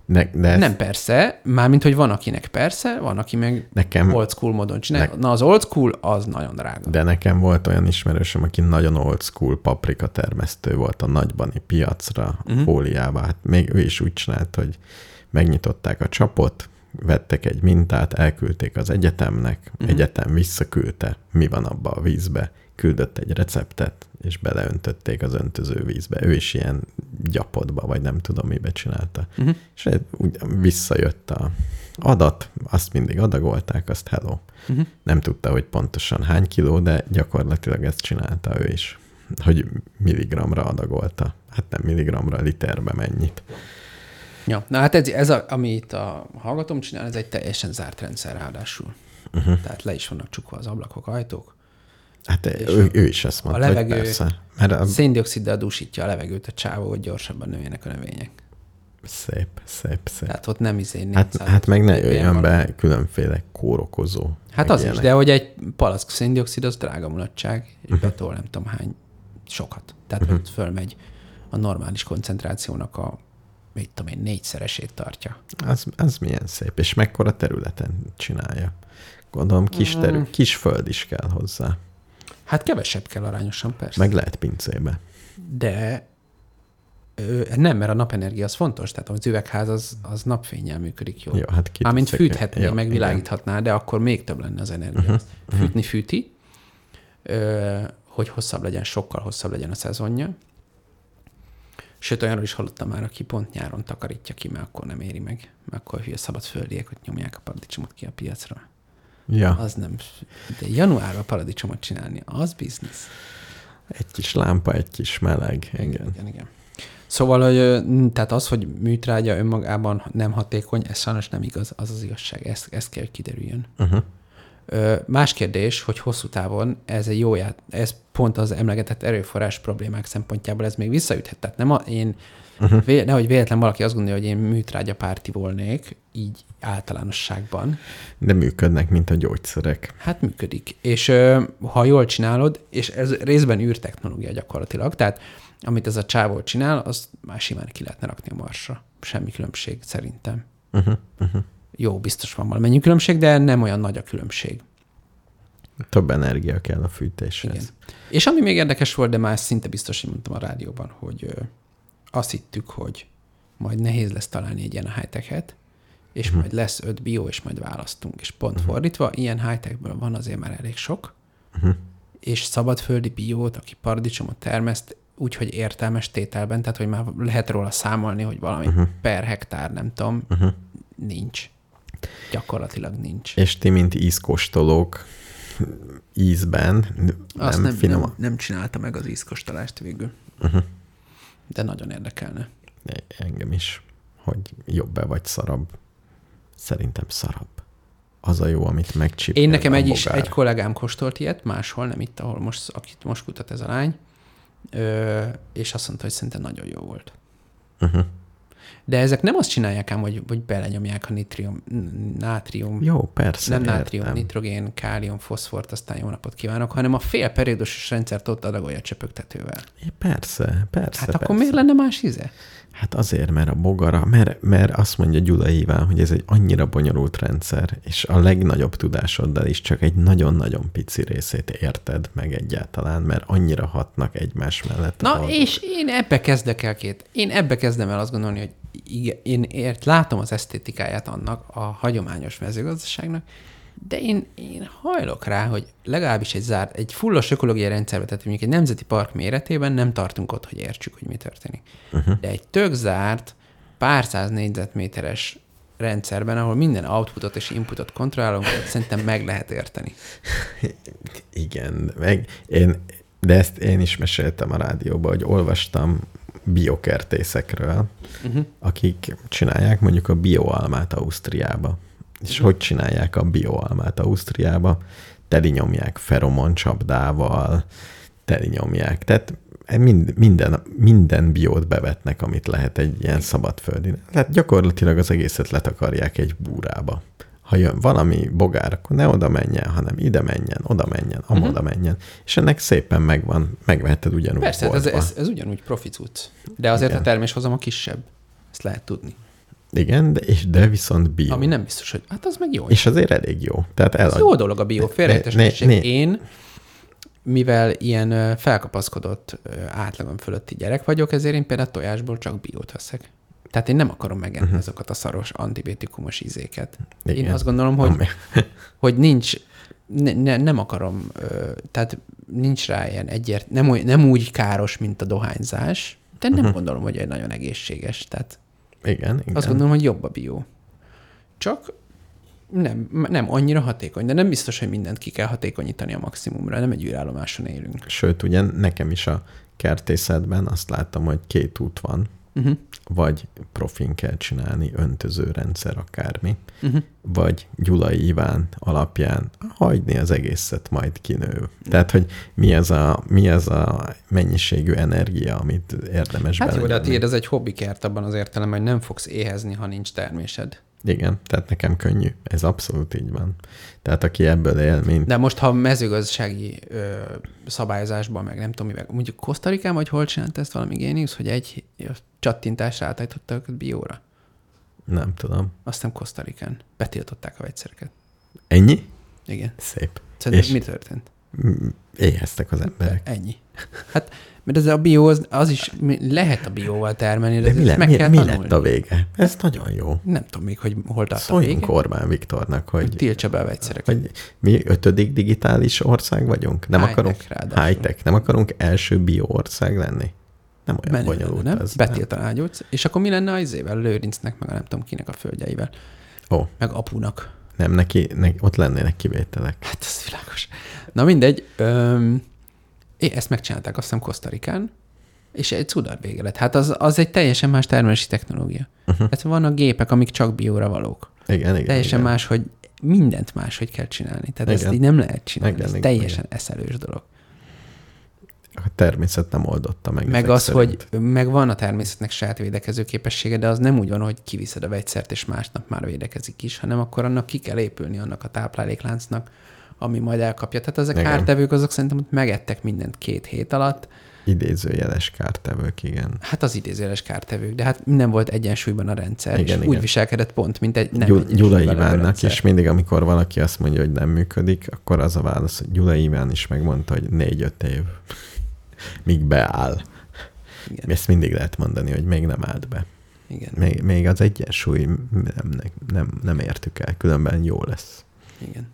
De, de ez... Nem persze, mármint, hogy van akinek persze, van, aki meg nekem... old school módon csinálja. Ne... Na, az old school az nagyon drága. De nekem volt olyan ismerősöm, aki nagyon old school paprika termesztő volt a nagybani piacra, uh-huh. fóliába. Hát még ő is úgy csinált, hogy megnyitották a csapot, vettek egy mintát, elküldték az egyetemnek, uh-huh. egyetem visszaküldte, mi van abba a vízbe, küldött egy receptet, és beleöntötték az öntöző vízbe. Ő is ilyen gyapotba, vagy nem tudom, mibe csinálta. Uh-huh. És úgy visszajött a adat, azt mindig adagolták, azt hello. Uh-huh. Nem tudta, hogy pontosan hány kiló, de gyakorlatilag ezt csinálta ő is, hogy milligramra adagolta. Hát nem milligramra, literbe mennyit. Ja, na hát ez, ez a, amit a hallgatom csinál, ez egy teljesen zárt rendszer ráadásul. Uh-huh. Tehát le is vannak csukva az ablakok, ajtók, Hát ő, ő is ezt mondta, a levegő persze. Mert a... széndioksziddal dúsítja a levegőt a csávó, hogy gyorsabban nőjenek a növények. Szép, szép, szép. Tehát ott nem izé Hát, hát meg ne jöjjön be különféle kórokozó. Hát az ilyenek. is, de hogy egy palack széndiokszid az drága mulatság, és uh-huh. betol nem tudom hány sokat. Tehát uh-huh. ott fölmegy a normális koncentrációnak a mit tudom én, négyszeresét tartja. Az, az milyen szép, és mekkora területen csinálja. Gondolom kis, terü- mm. kis föld is kell hozzá. Hát kevesebb kell arányosan, persze. Meg lehet pincébe. De ö, nem, mert a napenergia az fontos, tehát az üvegház az, az napfényel működik jól. Jó, hát Mármint fűthetné, meg világíthatná, de akkor még több lenne az energia. Uh-huh, uh-huh. Fűtni fűti, ö, hogy hosszabb legyen, sokkal hosszabb legyen a szezonja. Sőt, olyanról is hallottam már, aki pont nyáron takarítja ki, mert akkor nem éri meg, mert akkor hülye szabad földiek, hogy nyomják a paradicsomot ki a piacra. Ja. Az nem. De januárban paradicsomot csinálni, az biznisz. Egy kis lámpa, egy kis meleg. Igen, igen. igen. Szóval, hogy, tehát az, hogy műtrágya önmagában nem hatékony, ez sajnos nem igaz, az az igazság, ezt, ezt kell, hogy kiderüljön. Uh-huh. Más kérdés, hogy hosszú távon ez egy jó ját, ez pont az emlegetett erőforrás problémák szempontjából ez még visszaüthet. Tehát nem a, én Uh-huh. Vé, nehogy véletlen valaki azt gondolja, hogy én műtrágya párti volnék, így általánosságban. De működnek, mint a gyógyszerek. Hát működik. És ha jól csinálod, és ez részben űrtechnológia gyakorlatilag, tehát amit ez a csávó csinál, az már simán ki lehetne rakni a marsra. Semmi különbség szerintem. Uh-huh. Uh-huh. Jó, biztos van valamennyi különbség, de nem olyan nagy a különbség. Több energia kell a fűtéshez. Igen. És ami még érdekes volt, de már szinte biztos, hogy mondtam a rádióban, hogy azt hittük, hogy majd nehéz lesz találni egy ilyen high-tech-et, és uh-huh. majd lesz öt bio, és majd választunk. És pont uh-huh. fordítva, ilyen high-techből van azért már elég sok, uh-huh. és szabadföldi biót, aki paradicsomot termeszt, úgyhogy értelmes tételben, tehát hogy már lehet róla számolni, hogy valami uh-huh. per hektár, nem tudom, uh-huh. nincs. Gyakorlatilag nincs. És ti, mint ízkóstolók, ízben Azt nem, nem, nem, nem csinálta meg az ízkóstolást végül. Uh-huh de nagyon érdekelne. Engem is, hogy jobb-e vagy szarabb. Szerintem szarabb. Az a jó, amit megcsipel. Én nekem egy, is, egy kollégám kóstolt ilyet, máshol, nem itt, ahol most, akit most kutat ez a lány, ö, és azt mondta, hogy szerintem nagyon jó volt. Uh-huh. De ezek nem azt csinálják ám, hogy, hogy belenyomják a nitrium, nátrium, jó, persze, nem nátrium, értem. nitrogén, kálium, foszfort, aztán jó napot kívánok, hanem a fél periódusos rendszert ott adagolja csöpögtetővel. É, persze, persze. Hát persze. akkor miért lenne más íze? Hát azért, mert a bogara, mert, mert azt mondja Gyula Iván, hogy ez egy annyira bonyolult rendszer, és a legnagyobb tudásoddal is csak egy nagyon-nagyon pici részét érted meg egyáltalán, mert annyira hatnak egymás mellett. Na, és én ebbe kezdek el két. Én ebbe kezdem el azt gondolni, hogy igen, én ért, látom az esztétikáját annak a hagyományos mezőgazdaságnak, De én, én hajlok rá, hogy legalábbis egy zárt, egy fullos ökológiai rendszerbe, tehát mondjuk egy nemzeti park méretében nem tartunk ott, hogy értsük, hogy mi történik. Uh-huh. De egy tök zárt, pár száz négyzetméteres rendszerben, ahol minden outputot és inputot kontrollálunk, szerintem meg lehet érteni. Igen, meg én, de ezt én is meséltem a rádióban, hogy olvastam biokertészekről, uh-huh. akik csinálják mondjuk a bioalmát Ausztriába. És uh-huh. hogy csinálják a bioalmát Ausztriába? Telinyomják feromoncsapdával, telinyomják. Tehát mind, minden, minden biót bevetnek, amit lehet egy ilyen szabadföldi. Tehát gyakorlatilag az egészet letakarják egy búrába. Ha jön valami bogár, akkor ne oda menjen, hanem ide menjen, oda menjen, amoda uh-huh. menjen. És ennek szépen megvan, megveheted ugyanúgy Persze, hát ez, ez, ez, ugyanúgy profi cucc. De azért Igen. a terméshozama kisebb. Ezt lehet tudni. Igen, de, és de viszont bio. Ami nem biztos, hogy hát az meg jó. És azért elég jó. Tehát elad... Ez jó dolog a bio, félrejtesítség. Én mivel ilyen felkapaszkodott átlagon fölötti gyerek vagyok, ezért én például tojásból csak biót veszek. Tehát én nem akarom megenni uh-huh. azokat a szaros antibiotikumos ízéket. Igen. Én azt gondolom, hogy, hogy nincs, ne, ne, nem akarom, tehát nincs rá ilyen egyért, nem, nem úgy káros, mint a dohányzás, de nem uh-huh. gondolom, hogy egy nagyon egészséges. Tehát igen, igen. Azt gondolom, hogy jobb a bió. Csak nem, nem annyira hatékony, de nem biztos, hogy mindent ki kell hatékonyítani a maximumra, nem egy űrállomáson élünk. Sőt, ugye nekem is a kertészetben azt láttam, hogy két út van, uh-huh. vagy profin kell csinálni, öntözőrendszer, akármi, uh-huh. vagy Gyulai Iván alapján hagyni az egészet, majd kinő. Tehát, hogy mi ez a, mi ez a mennyiségű energia, amit érdemes Hát jó, de hát ez egy hobbikert abban az értelemben, hogy nem fogsz éhezni, ha nincs termésed. Igen, tehát nekem könnyű. Ez abszolút így van. Tehát aki ebből él, mint... De most, ha mezőgazdasági ö, szabályozásban, meg nem tudom mivel, mondjuk Kosztarikán, vagy hol csinált ezt valami géniusz, hogy egy csattintásra átállította őket bióra? Nem tudom. Aztán Kosztarikán. Betiltották a vegyszereket. Ennyi? Igen. Szép. Szerintem És mi történt? Éheztek az emberek. Ennyi. Hát mert ez a bió, az, az is lehet a bióval termelni, de, de mi, le, meg mi, kell mi lett a vége? Ez nagyon jó. Nem tudom még, hogy hol tart Szóljunk a vége. Orbán Viktornak, hogy... hogy tiltsa be a vegyszereket. Hogy mi ötödik digitális ország vagyunk? Nem high akarunk... High-tech. Nem akarunk első bio ország lenni? Nem olyan Menő bonyolult nem? ez. Betiltaná a És akkor mi lenne az ével? Lőrincnek, meg a nem tudom kinek a földjeivel. Ó. Oh. Meg apunak. Nem, neki, neki, ott lennének kivételek. Hát ez világos. Na mindegy. Öm, ezt megcsinálták azt hiszem Kosztarikán, és egy cudar vége lett. Hát az, az egy teljesen más termelési technológia. Uh-huh. Hát vannak gépek, amik csak bióra valók. Igen, igen. Teljesen igen. más, hogy mindent máshogy kell csinálni. Tehát igen. ezt így nem lehet csinálni. Igen, Ez igen, teljesen igen. eszelős dolog. A természet nem oldotta meg. Meg az, szerint. hogy meg van a természetnek saját védekező képessége, de az nem úgy van, hogy kiviszed a vegyszert, és másnap már védekezik is, hanem akkor annak ki kell épülni annak a táplálékláncnak, ami majd elkapja. Tehát ezek igen. kártevők, azok szerintem hogy megettek mindent két hét alatt. Idézőjeles kártevők, igen. Hát az idézőjeles kártevők, de hát nem volt egyensúlyban a rendszer, igen, és igen. úgy viselkedett pont, mint egy nem Gyul- Gyula Ivánnak is mindig, amikor valaki azt mondja, hogy nem működik, akkor az a válasz, hogy Gyula Iván is megmondta, hogy négy-öt év, míg beáll. Igen. Ezt mindig lehet mondani, hogy még nem állt be. Igen. Még, még az egyensúly nem, nem, nem értük el, különben jó lesz. Igen.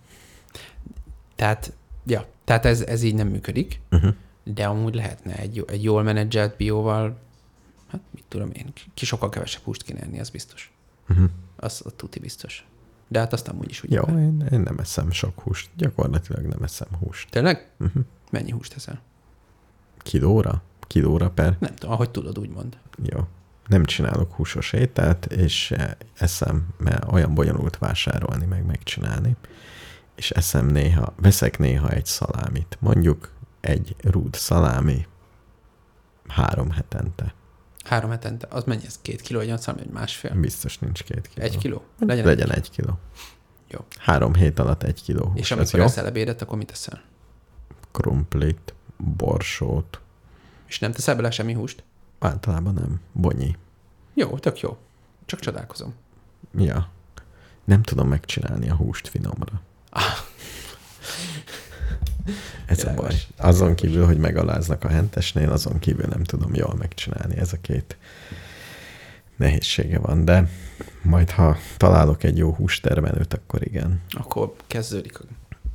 Tehát, ja, tehát ez, ez így nem működik, uh-huh. de amúgy lehetne egy, egy jól menedzselt bióval, hát mit tudom én, ki sokkal kevesebb húst kéne enni, az biztos. Uh-huh. Az a tuti biztos. De hát azt amúgy is úgy. Jó, én, én nem eszem sok húst. Gyakorlatilag nem eszem húst. Tényleg? Uh-huh. Mennyi húst eszel? Kilóra? Kilóra per? Nem tudom, ahogy tudod, úgy mond. Jó. Nem csinálok húsos ételt, és eszem, mert olyan bonyolult vásárolni, meg megcsinálni és eszem néha, veszek néha egy szalámit. Mondjuk egy rúd szalámi három hetente. Három hetente? Az mennyi ez? Két kiló, egy szalami, egy másfél? Biztos nincs két kiló. Egy kiló? Legyen, Legyen egy, egy kiló. Jó. Három hét alatt egy kiló hús. És amikor eszel ebédet, akkor mit eszel? Krumplit, borsót. És nem teszel bele semmi húst? Általában nem. Bonyi. Jó, tök jó. Csak csodálkozom. Ja. Nem tudom megcsinálni a húst finomra. Ez a baj. Azon kívül, hogy megaláznak a hentesnél, azon kívül nem tudom jól megcsinálni ez a két nehézsége van, de majd ha találok egy jó hústermelőt, akkor igen. Akkor kezdődik a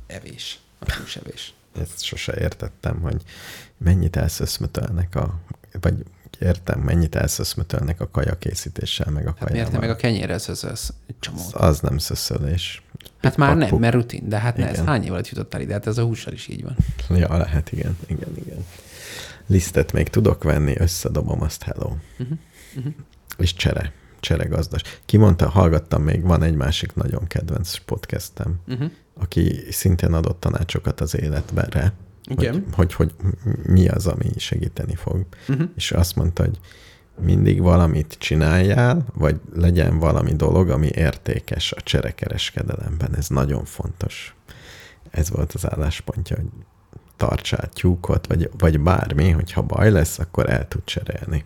evés, a húsevés. Ezt sose értettem, hogy mennyit elszöszmötölnek a, vagy értem, mennyit elszöszmötölnek a kaja készítéssel, meg a Hát kajával. miért te meg a kenyérre szöszölsz? Az nem szöszölés. Hát már nem, mert rutin, de hát ne, ez hány év alatt jutottál ide? Hát ez a hússal is így van. Ja, lehet, igen, igen, igen. Lisztet még tudok venni, összedobom azt, hello. Uh-huh. Uh-huh. És csere, csere gazdas. Ki mondta, hallgattam még, van egy másik nagyon kedvenc podcastem, Uh-huh. aki szintén adott tanácsokat az életbenre, Igen. hogy, hogy, hogy mi az, ami segíteni fog. Uh-huh. És azt mondta, hogy mindig valamit csináljál, vagy legyen valami dolog, ami értékes a cserekereskedelemben. Ez nagyon fontos. Ez volt az álláspontja, hogy tartsál tyúkot, vagy, vagy bármi, hogyha baj lesz, akkor el tud cserélni.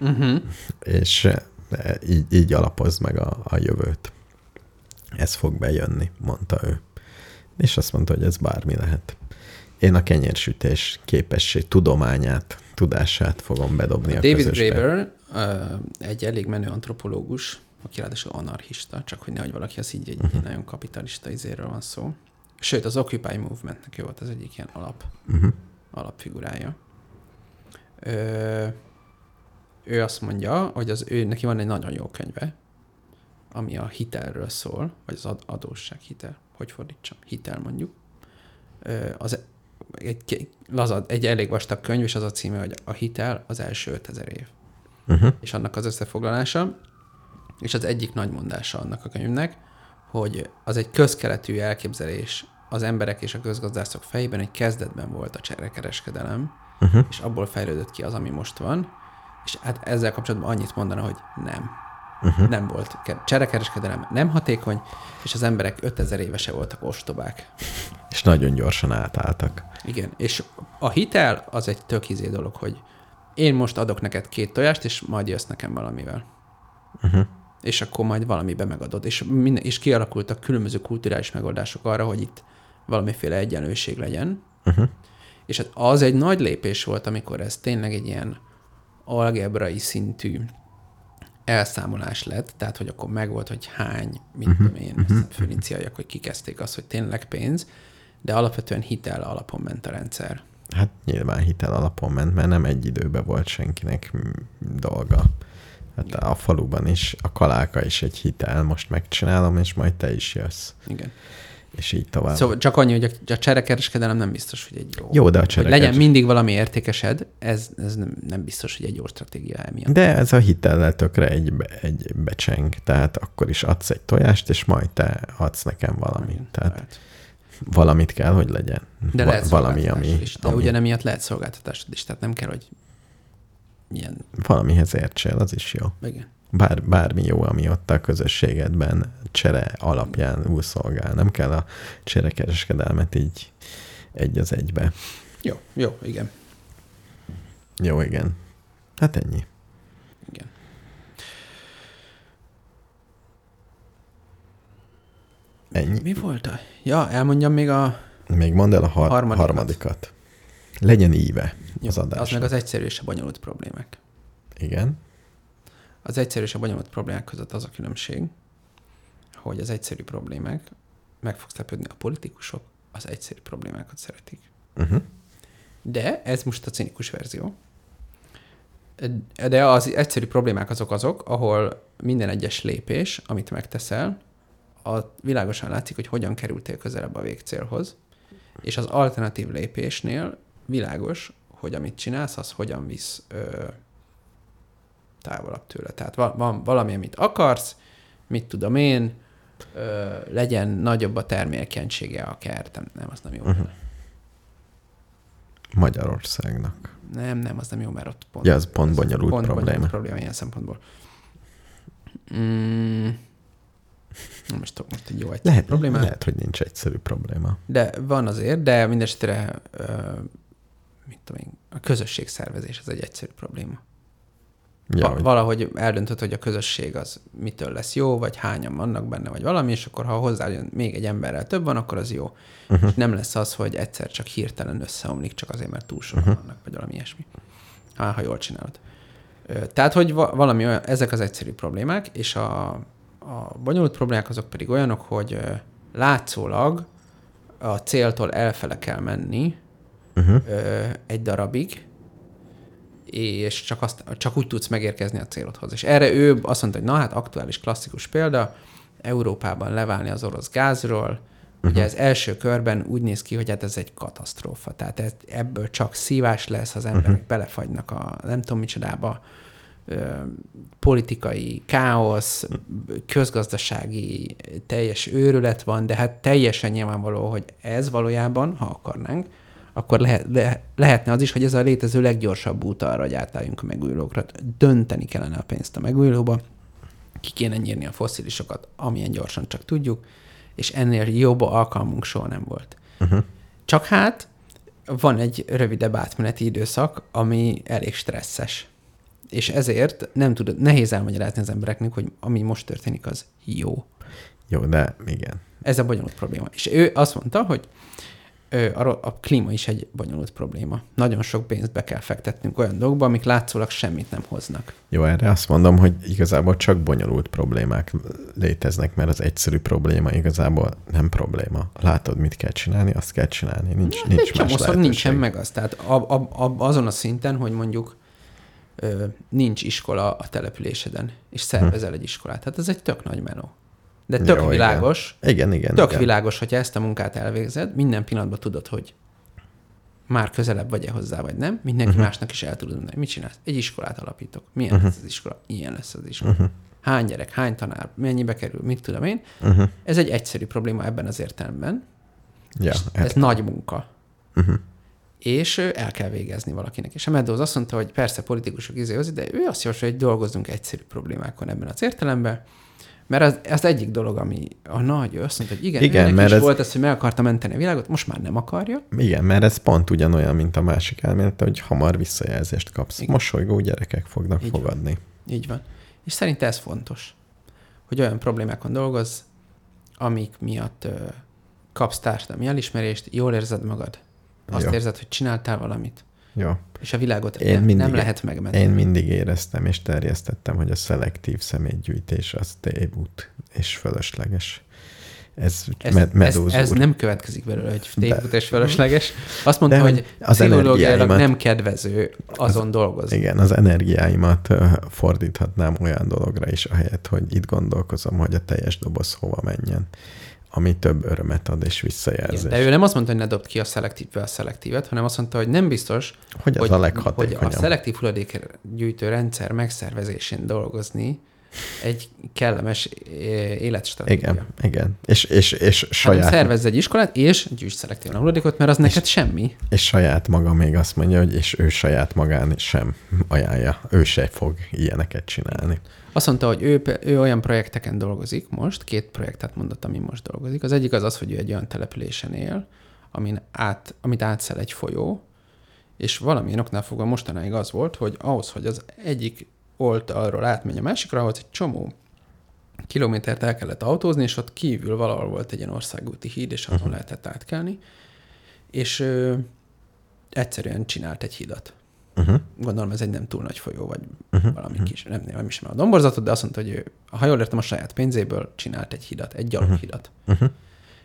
Uh-huh. És eh, így, így alapozd meg a, a jövőt. Ez fog bejönni, mondta ő. És azt mondta, hogy ez bármi lehet. Én a kenyérsütés képesség, tudományát, tudását fogom bedobni a, David közösbe. Graeber, egy elég menő antropológus, aki ráadásul anarchista, csak hogy nehogy valaki az így egy, egy nagyon kapitalista izéről van szó. Sőt, az Occupy Movementnek ő volt az egyik ilyen alap, Uh-huh. alapfigurája. Ö, ő azt mondja, hogy az ő, neki van egy nagyon jó könyve, ami a hitelről szól, vagy az ad, adósság hitel, hogy fordítsam, hitel mondjuk. Ö, az egy, lazad, egy elég vastag könyv, és az a címe, hogy a hitel az első 5000 év. Uh-huh. És annak az összefoglalása, és az egyik nagy mondása annak a könyvnek, hogy az egy közkeletű elképzelés az emberek és a közgazdászok fejében, hogy kezdetben volt a cserekereskedelem, Uh-huh. és abból fejlődött ki az, ami most van, és hát ezzel kapcsolatban annyit mondana, hogy nem. Uh-huh. Nem volt ke- cserekereskedelem, nem hatékony, és az emberek 5000 évese voltak ostobák. És nagyon gyorsan átálltak. Igen, és a hitel az egy tök izé dolog, hogy én most adok neked két tojást, és majd jössz nekem valamivel. Uh-huh. És akkor majd valamibe megadod. És, minden, és kialakultak különböző kulturális megoldások arra, hogy itt valamiféle egyenlőség legyen. Uh-huh. És hát az egy nagy lépés volt, amikor ez tényleg egy ilyen algebrai szintű elszámolás lett, tehát hogy akkor megvolt, hogy hány, mit uh-huh. tudom én, uh-huh. fölinciaiak, hogy kikezdték azt, hogy tényleg pénz, de alapvetően hitel alapon ment a rendszer. Hát nyilván hitel alapon ment, mert nem egy időben volt senkinek dolga. Hát a faluban is, a kaláka is egy hitel, most megcsinálom, és majd te is jössz. Igen. És így tovább. Szóval csak annyi, hogy a, a cserekereskedelem nem biztos, hogy egy jó. Jó, de a Hogy cserekeres... legyen mindig valami értékesed, ez, ez nem, nem biztos, hogy egy jó stratégia emiatt. De ez a hitellel tökre egy, egy becseng, tehát akkor is adsz egy tojást, és majd te adsz nekem valamit. Igen, Tehát lehet. valamit kell, hogy legyen. De Va- lehet valami, ami, is. De ami ugyanemiatt lehet szolgáltatásod is, tehát nem kell, hogy ilyen, valamihez értsél, az is jó. igen. Bár, bármi jó, ami ott a közösségedben csere alapján új szolgál. Nem kell a cserekereskedelmet így egy az egybe. Jó, jó, igen. Jó, igen. Hát ennyi. igen. Ennyi. Mi volt a... Ja, elmondjam még a... Még mondd el a har- Harmadikat. harmadikat. Legyen íve Jó, az az adás. meg az egyszerű és a bonyolult problémák. Igen. Az egyszerű és a bonyolult problémák között az a különbség, hogy az egyszerű problémák, meg fogsz lepődni, a politikusok az egyszerű problémákat szeretik. Uh-huh. De ez most a cinikus verzió. De az egyszerű problémák azok azok, ahol minden egyes lépés, amit megteszel, a világosan látszik, hogy hogyan kerültél közelebb a végcélhoz, és az alternatív lépésnél világos, hogy amit csinálsz, az hogyan visz ö, távolabb tőle. Tehát va- van valami, amit akarsz, mit tudom én, ö, legyen nagyobb a termékenysége a nem, nem, az nem jó. Uh-huh. Magyarországnak. Nem, nem, az nem jó, mert ott pont... Ja, az pont bonyolult pont probléma. Bonyolult probléma ilyen szempontból. Mm, nem is tudok most egy jó egyszerű Lehet, problémát, lehet, hogy nincs egyszerű probléma. de van azért, de mindesetre, ö, mit tudom én, a közösségszervezés az egy egyszerű probléma. Ja, Va- hogy valahogy eldöntöd, hogy a közösség az mitől lesz jó, vagy hányan vannak benne, vagy valami, és akkor ha hozzájön még egy emberrel több van, akkor az jó. Uh-huh. És nem lesz az, hogy egyszer csak hirtelen összeomlik, csak azért, mert túl sokan uh-huh. vannak, vagy valami ilyesmi. Há, ha jól csinálod. Tehát, hogy va- valami olyan, ezek az egyszerű problémák, és a, a bonyolult problémák azok pedig olyanok, hogy látszólag a céltól elfele kell menni Uh-huh. egy darabig, és csak, azt, csak úgy tudsz megérkezni a célodhoz. És erre ő azt mondta, hogy na hát aktuális klasszikus példa, Európában leválni az orosz gázról, uh-huh. ugye ez első körben úgy néz ki, hogy hát ez egy katasztrófa. Tehát ez, ebből csak szívás lesz, az emberek uh-huh. belefagynak a nem tudom micsodába, ö, politikai káosz, közgazdasági teljes őrület van, de hát teljesen nyilvánvaló, hogy ez valójában, ha akarnánk, akkor lehet, le, lehetne az is, hogy ez a létező leggyorsabb út arra, hogy átálljunk a megújulókra. Dönteni kellene a pénzt a megújulóba, ki kéne nyírni a fosszilisokat, amilyen gyorsan csak tudjuk, és ennél jobb alkalmunk soha nem volt. Uh-huh. Csak hát van egy rövidebb átmeneti időszak, ami elég stresszes. És ezért nem tudod, nehéz elmagyarázni az embereknek, hogy ami most történik, az jó. Jó, de igen. Ez a bonyolult probléma. És ő azt mondta, hogy a, klíma is egy bonyolult probléma. Nagyon sok pénzt be kell fektetnünk olyan dolgokba, amik látszólag semmit nem hoznak. Jó, erre azt mondom, hogy igazából csak bonyolult problémák léteznek, mert az egyszerű probléma igazából nem probléma. Látod, mit kell csinálni, azt kell csinálni. Nincs, Hát nincs más lehetőség. nincsen meg az. Tehát a, a, a, azon a szinten, hogy mondjuk ö, nincs iskola a településeden, és szervezel egy iskolát. Hát ez egy tök nagy menó. De tök Jó, Jó, igen. világos, Igen, igen. tök igen. világos, hogyha ezt a munkát elvégzed, minden pillanatban tudod, hogy már közelebb vagy-e hozzá, vagy nem. Mindenki uh-huh. másnak is el tudod mondani, mit csinálsz. Egy iskolát alapítok. Milyen uh-huh. lesz az iskola? Ilyen lesz az iskola. Uh-huh. Hány gyerek, hány tanár, mennyibe kerül, mit tudom én. Uh-huh. Ez egy egyszerű probléma ebben az értelemben. Ja, ez ez, nagy munka. uh-huh. És el kell végezni valakinek. És a Meadows azt mondta, hogy persze politikusok izéhozni, de ő azt javasolja, hogy dolgozzunk egyszerű problémákon ebben az értelemben, mert az, az egyik dolog, ami a nagy, mondta, hogy igen, Igen, mert is ez- volt ez, hogy meg akarta menteni a világot, most már nem akarja. Igen, mert ez pont ugyanolyan, mint a másik elmélet, hogy hamar visszajelzést kapsz. Igen. Mosolygó gyerekek fognak Így Így van. fogadni. Így van. És szerint ez fontos, hogy olyan problémákon dolgoz, amik miatt ö, kapsz társadalmi elismerést, jól érzed magad. Azt Jó. érzed, hogy csináltál valamit, Jó. és a világot Én nem, mindig- nem lehet megmenteni. Én mindig éreztem és terjesztettem, hogy a szelektív személygyűjtés az tévút és fölösleges. Ez, Ez, med- ez, Medúz ez úr. nem következik belőle, hogy tévút és felesleges. Azt mondta, De hogy az pszichológiailag nem kedvező azon dolgozni. Igen, az energiáimat fordíthatnám olyan dologra is, ahelyett, hogy itt gondolkozom, hogy a teljes doboz hova menjen, ami több örömet ad és visszajelzés. Igen, de ő nem azt mondta, hogy ne dobd ki a szelektívbe a szelektívet, hanem azt mondta, hogy nem biztos, Hogy az hogy, a hogy a szelektív hulladékgyűjtő rendszer megszervezésén dolgozni egy kellemes életstratégia. Igen, igen. És, és, és, Hanem saját, szervezz egy iskolát, és gyűjts szelektíven a hulladékot, mert az neked semmi. és saját maga még azt mondja, hogy és ő saját magán sem ajánlja. Ő se fog ilyeneket csinálni. Azt mondta, hogy ő, ő olyan projekteken dolgozik most, két projektet mondott, ami most dolgozik. Az egyik az az, hogy ő egy olyan településen él, amin át, amit átszel egy folyó, és valamilyen oknál fogva mostanáig az volt, hogy ahhoz, hogy az egyik oldalról átmenj a másikra, ahhoz egy csomó kilométert el kellett autózni, és ott kívül valahol volt egy ilyen országúti híd, és azon uh-huh. lehetett átkelni, és ö, egyszerűen csinált egy hidat. Uh-huh. Gondolom ez egy nem túl nagy folyó, vagy uh-huh. valami kis, nem, nem ismerem a domborzatot, de azt mondta, hogy ő, ha jól értem, a saját pénzéből csinált egy hidat, egy gyaloghidat. Uh-huh.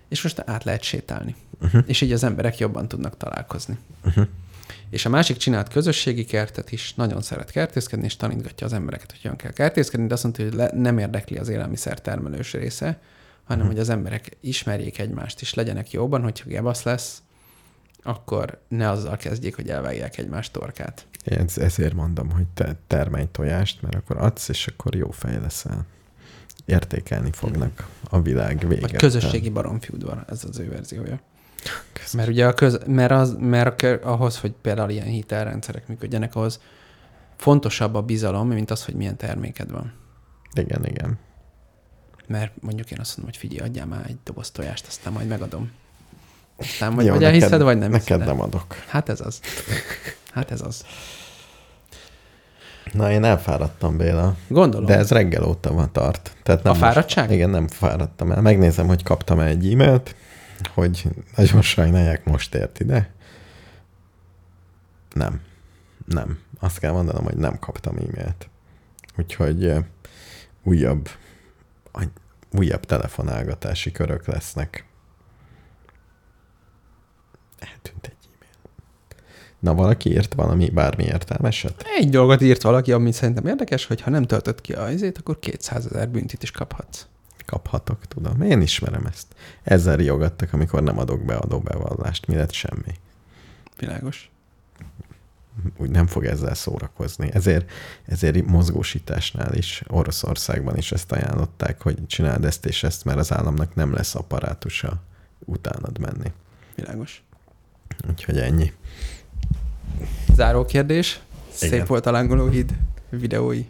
És most át lehet sétálni. Uh-huh. És így az emberek jobban tudnak találkozni. Uh-huh. És a másik csinált közösségi kertet is, nagyon szeret kertészkedni, és tanítgatja az embereket, hogy hogyan kell kertészkedni, de azt mondta, hogy le, nem érdekli az élelmiszer termelős része, hanem hogy az emberek ismerjék egymást, és legyenek jóban, hogyha gebasz lesz, akkor ne azzal kezdjék, hogy elvágják egymás torkát. Én ez- ezért mondom, hogy te termelj tojást, mert akkor adsz, és akkor jó fej leszel. Értékelni fognak a világ véget. Vagy közösségi baromfiúdvar, ez az ő verziója. Mert ugye a köz, mert, az, mert a ahhoz, hogy például ilyen hitelrendszerek működjenek, ahhoz fontosabb a bizalom, mint az, hogy milyen terméked van. Igen, igen. Mert mondjuk én azt mondom, hogy figyelj, adjál már egy doboz tojást, aztán majd megadom. Aztán vagy, Jó, vagy neked- elhiszed, vagy nem Neked hiszed nem adok. Hát ez az. Hát ez az. Na, én elfáradtam, Béla. Gondolom. De ez reggel óta van tart. Tehát nem A fáradtság? Most, igen, nem fáradtam el. Megnézem, hogy kaptam -e egy e-mailt, hogy nagyon sajnálják, most ért ide. Nem. Nem. Azt kell mondanom, hogy nem kaptam e-mailt. Úgyhogy újabb, újabb telefonálgatási körök lesznek. Eltűnt egy e-mail. Na, valaki írt valami, bármi értelmeset? Egy dolgot írt valaki, ami szerintem érdekes, hogy ha nem töltött ki a izét, akkor 200 ezer büntit is kaphatsz. Kaphatok, tudom. Én ismerem ezt. Ezzel riogattak, amikor nem adok be adóbevallást. Mi lett semmi. Világos. Úgy nem fog ezzel szórakozni. Ezért, ezért mozgósításnál is, Oroszországban is ezt ajánlották, hogy csináld ezt és ezt, mert az államnak nem lesz apparátusa utánad menni. Világos. Úgyhogy ennyi. Záró kérdés. Szép Igen. volt a lángolóhíd videói.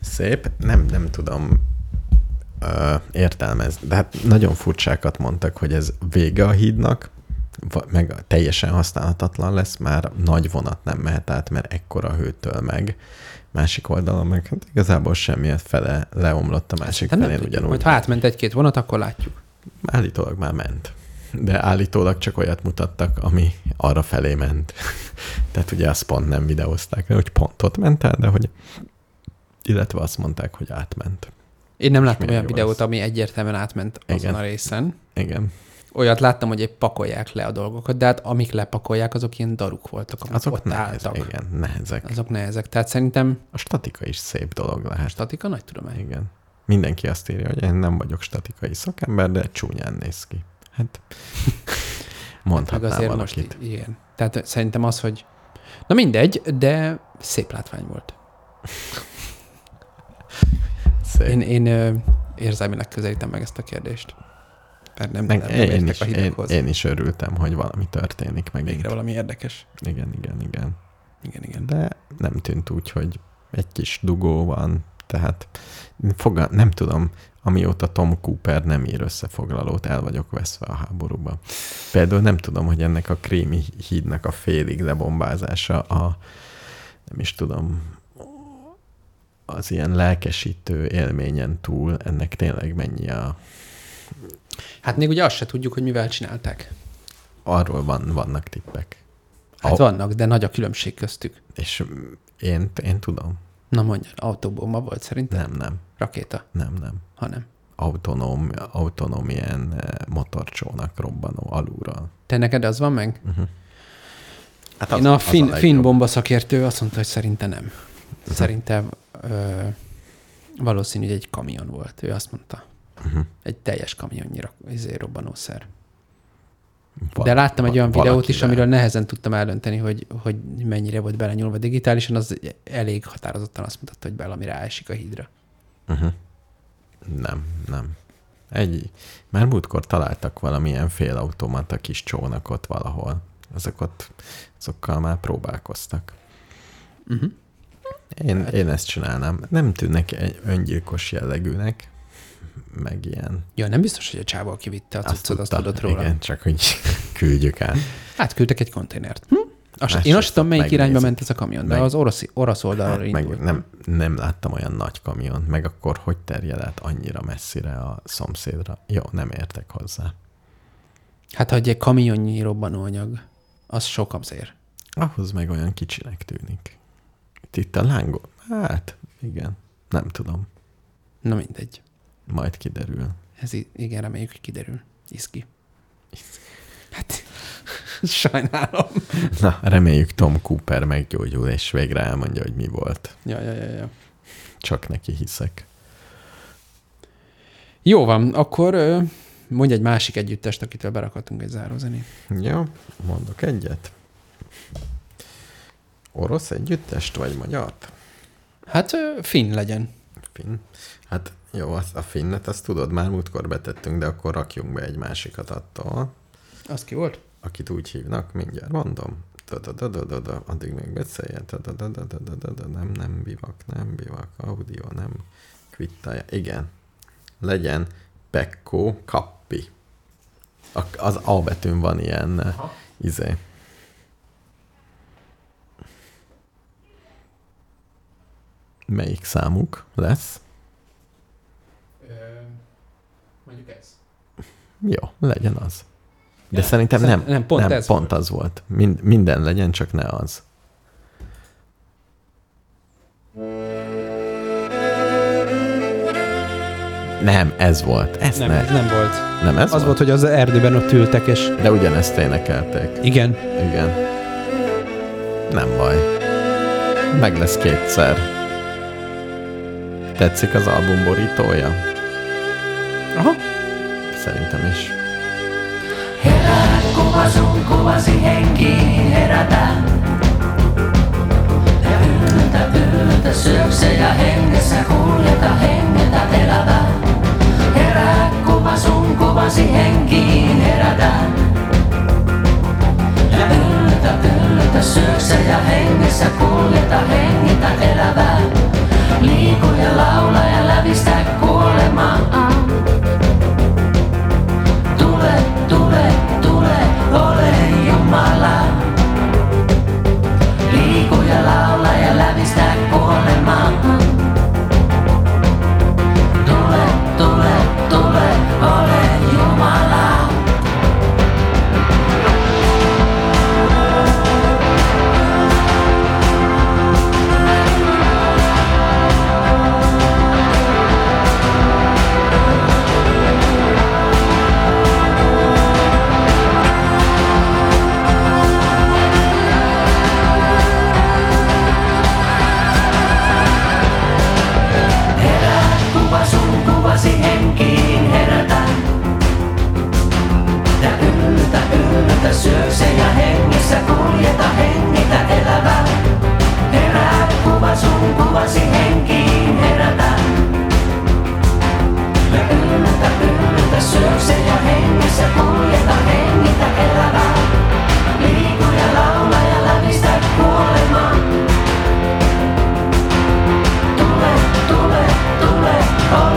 Szép. Nem, nem tudom ö, értelmezni. De hát nagyon furcsákat mondtak, hogy ez vége a hídnak, meg teljesen használhatatlan lesz, már nagy vonat nem mehet át, mert ekkora hőtől meg. Másik oldalon meg hát igazából semmi fele leomlott a másik Tehát nem felén tudjuk, ugyanúgy. Majd ha átment egy-két vonat, akkor látjuk. Állítólag már ment. De állítólag csak olyat mutattak, ami arra felé ment. Tehát ugye azt pont nem videózták, hogy pont ott ment el, de hogy illetve azt mondták, hogy átment. Én nem láttam olyan videót, ez. ami egyértelműen átment azon Igen. a részen. Igen. Olyat láttam, hogy épp pakolják le a dolgokat, de hát amik lepakolják, azok ilyen daruk voltak, amik Azok ott nehezek. álltak. Igen, nehezek. Azok nehezek. Tehát szerintem A statika is szép dolog lehet. statika nagy tudomány. Igen. Mindenki azt írja, hogy én nem vagyok statikai szakember, de csúnyán néz ki. Hát Meg mondhatnám azért valakit. most, igen. Tehát szerintem az, hogy na mindegy, de szép látvány volt. Szép. Én, én ö, érzelmileg közelítem meg ezt a kérdést. Mert nem, Meg, nem, nem én, is, a én, hideghoz. én is örültem, hogy valami történik megint. Végre valami érdekes. Igen, igen, igen. Igen, igen. De nem tűnt úgy, hogy egy kis dugó van, tehát fogal, nem tudom, amióta Tom Cooper nem ír összefoglalót, el vagyok veszve a háborúba. Például nem tudom, hogy ennek a krémi hídnak a félig lebombázása a, nem is tudom, az ilyen lelkesítő élményen túl, ennek tényleg mennyi a... Hát még ugye azt se tudjuk, hogy mivel csinálták. Arról van, vannak tippek. Hát Au- vannak, de nagy a különbség köztük. És én, én tudom. Na mondja, autóbomba volt szerintem? Nem, nem, Rakéta, nem, nem. hanem. autonóm, autonóm ilyen eh, motorcsónak robbanó alulról. Te neked az van meg? Uh-huh. Hát Én a fin, legjobb. fin bomba szakértő azt mondta, hogy szerinte nem. Szerintem ö, valószínű, hogy egy kamion volt. Ő azt mondta. Uh-huh. Egy teljes kamionnyira izé, robbanószer. De láttam egy va- olyan videót is, amiről nehezen tudtam eldönteni, hogy, hogy mennyire volt belenyúlva digitálisan, az elég határozottan azt mutatta, hogy valami ráesik a hídra. Uh-huh. Nem, nem. Egy, már múltkor találtak valamilyen félautomata kis csónakot valahol. Azok ott, azokkal már próbálkoztak. Uh-huh. Én, én ezt csinálnám. Nem tűnnek egy öngyilkos jellegűnek, meg ilyen. Ja, nem biztos, hogy a csávó, aki vitte a cuccot, azt tudott róla. Igen, csak hogy küldjük át. Átküldtek egy konténert. Hm? Azt, Más én azt tudom, melyik megnézik. irányba ment ez a kamion, de Meg- az orosz, orosz oldalról Hát indult. meg nem, nem láttam olyan nagy kamiont, meg akkor hogy terjed át annyira messzire a szomszédra? Jó, nem értek hozzá. Hát, ha egy kamionnyi robbanóanyag, az sok azért. Ahhoz meg olyan kicsinek tűnik. Itt, itt a lángol. Hát, igen. Nem tudom. Na mindegy. Majd kiderül. Ez igen, reméljük, hogy kiderül. Iszki. Hát, sajnálom. Na, reméljük Tom Cooper meggyógyul, és végre elmondja, hogy mi volt. Ja, ja, ja, ja. Csak neki hiszek. Jó van, akkor mondj egy másik együttest, akitől berakhatunk egy zárózenét. Jó, mondok egyet. Orosz együttest, vagy magyart? Hát finn legyen. Finn. Hát jó, azt a finnet azt tudod, már múltkor betettünk, de akkor rakjunk be egy másikat attól, Az ki volt? akit úgy hívnak, mindjárt mondom. Da-da-da-da-da-da, addig még beszéljen. Da-da-da-da-da-da-da, nem, nem bivak, nem bivak, audio, nem kvittája. Igen. Legyen Pekko Kappi. A, az A betűn van ilyen Aha. izé. Melyik számuk lesz? Ö, mondjuk ez. Jó, legyen az. De Ja, szerintem nem, nem, pont nem ez pont volt. az volt. Mind, minden legyen, csak ne az. Nem, ez volt. Ez Nem, ne. ez nem volt. Nem ez Az volt? volt, hogy az erdőben ott ültek, és De ugyanezt énekelték. igen, Igen. Nem baj. Meg lesz kétszer. Tetszik az album borítója? Aha. Szerintem is. Kuva sun kuvasi henkiin herätä. Ja yltä, yltä syökse ja hengessä kuljeta, hengitä elävä. Herää kuva sun kuvasi henkiin herätä. Ja yltä, yltä syökse ja hengessä kuljeta, hengitä elävää. Liiku ja laula ja lävistä kuolemaa. Yltä syökse ja hengessä kuljeta, hengitä elävää. Herää, kuva sun kuvasi henkiin herätä. Ja yltä, yltä syökse ja hengessä kuljeta, hengitä elävää. Liiku ja laula ja lävistä kuolemaa. Tule, tule, tule, ole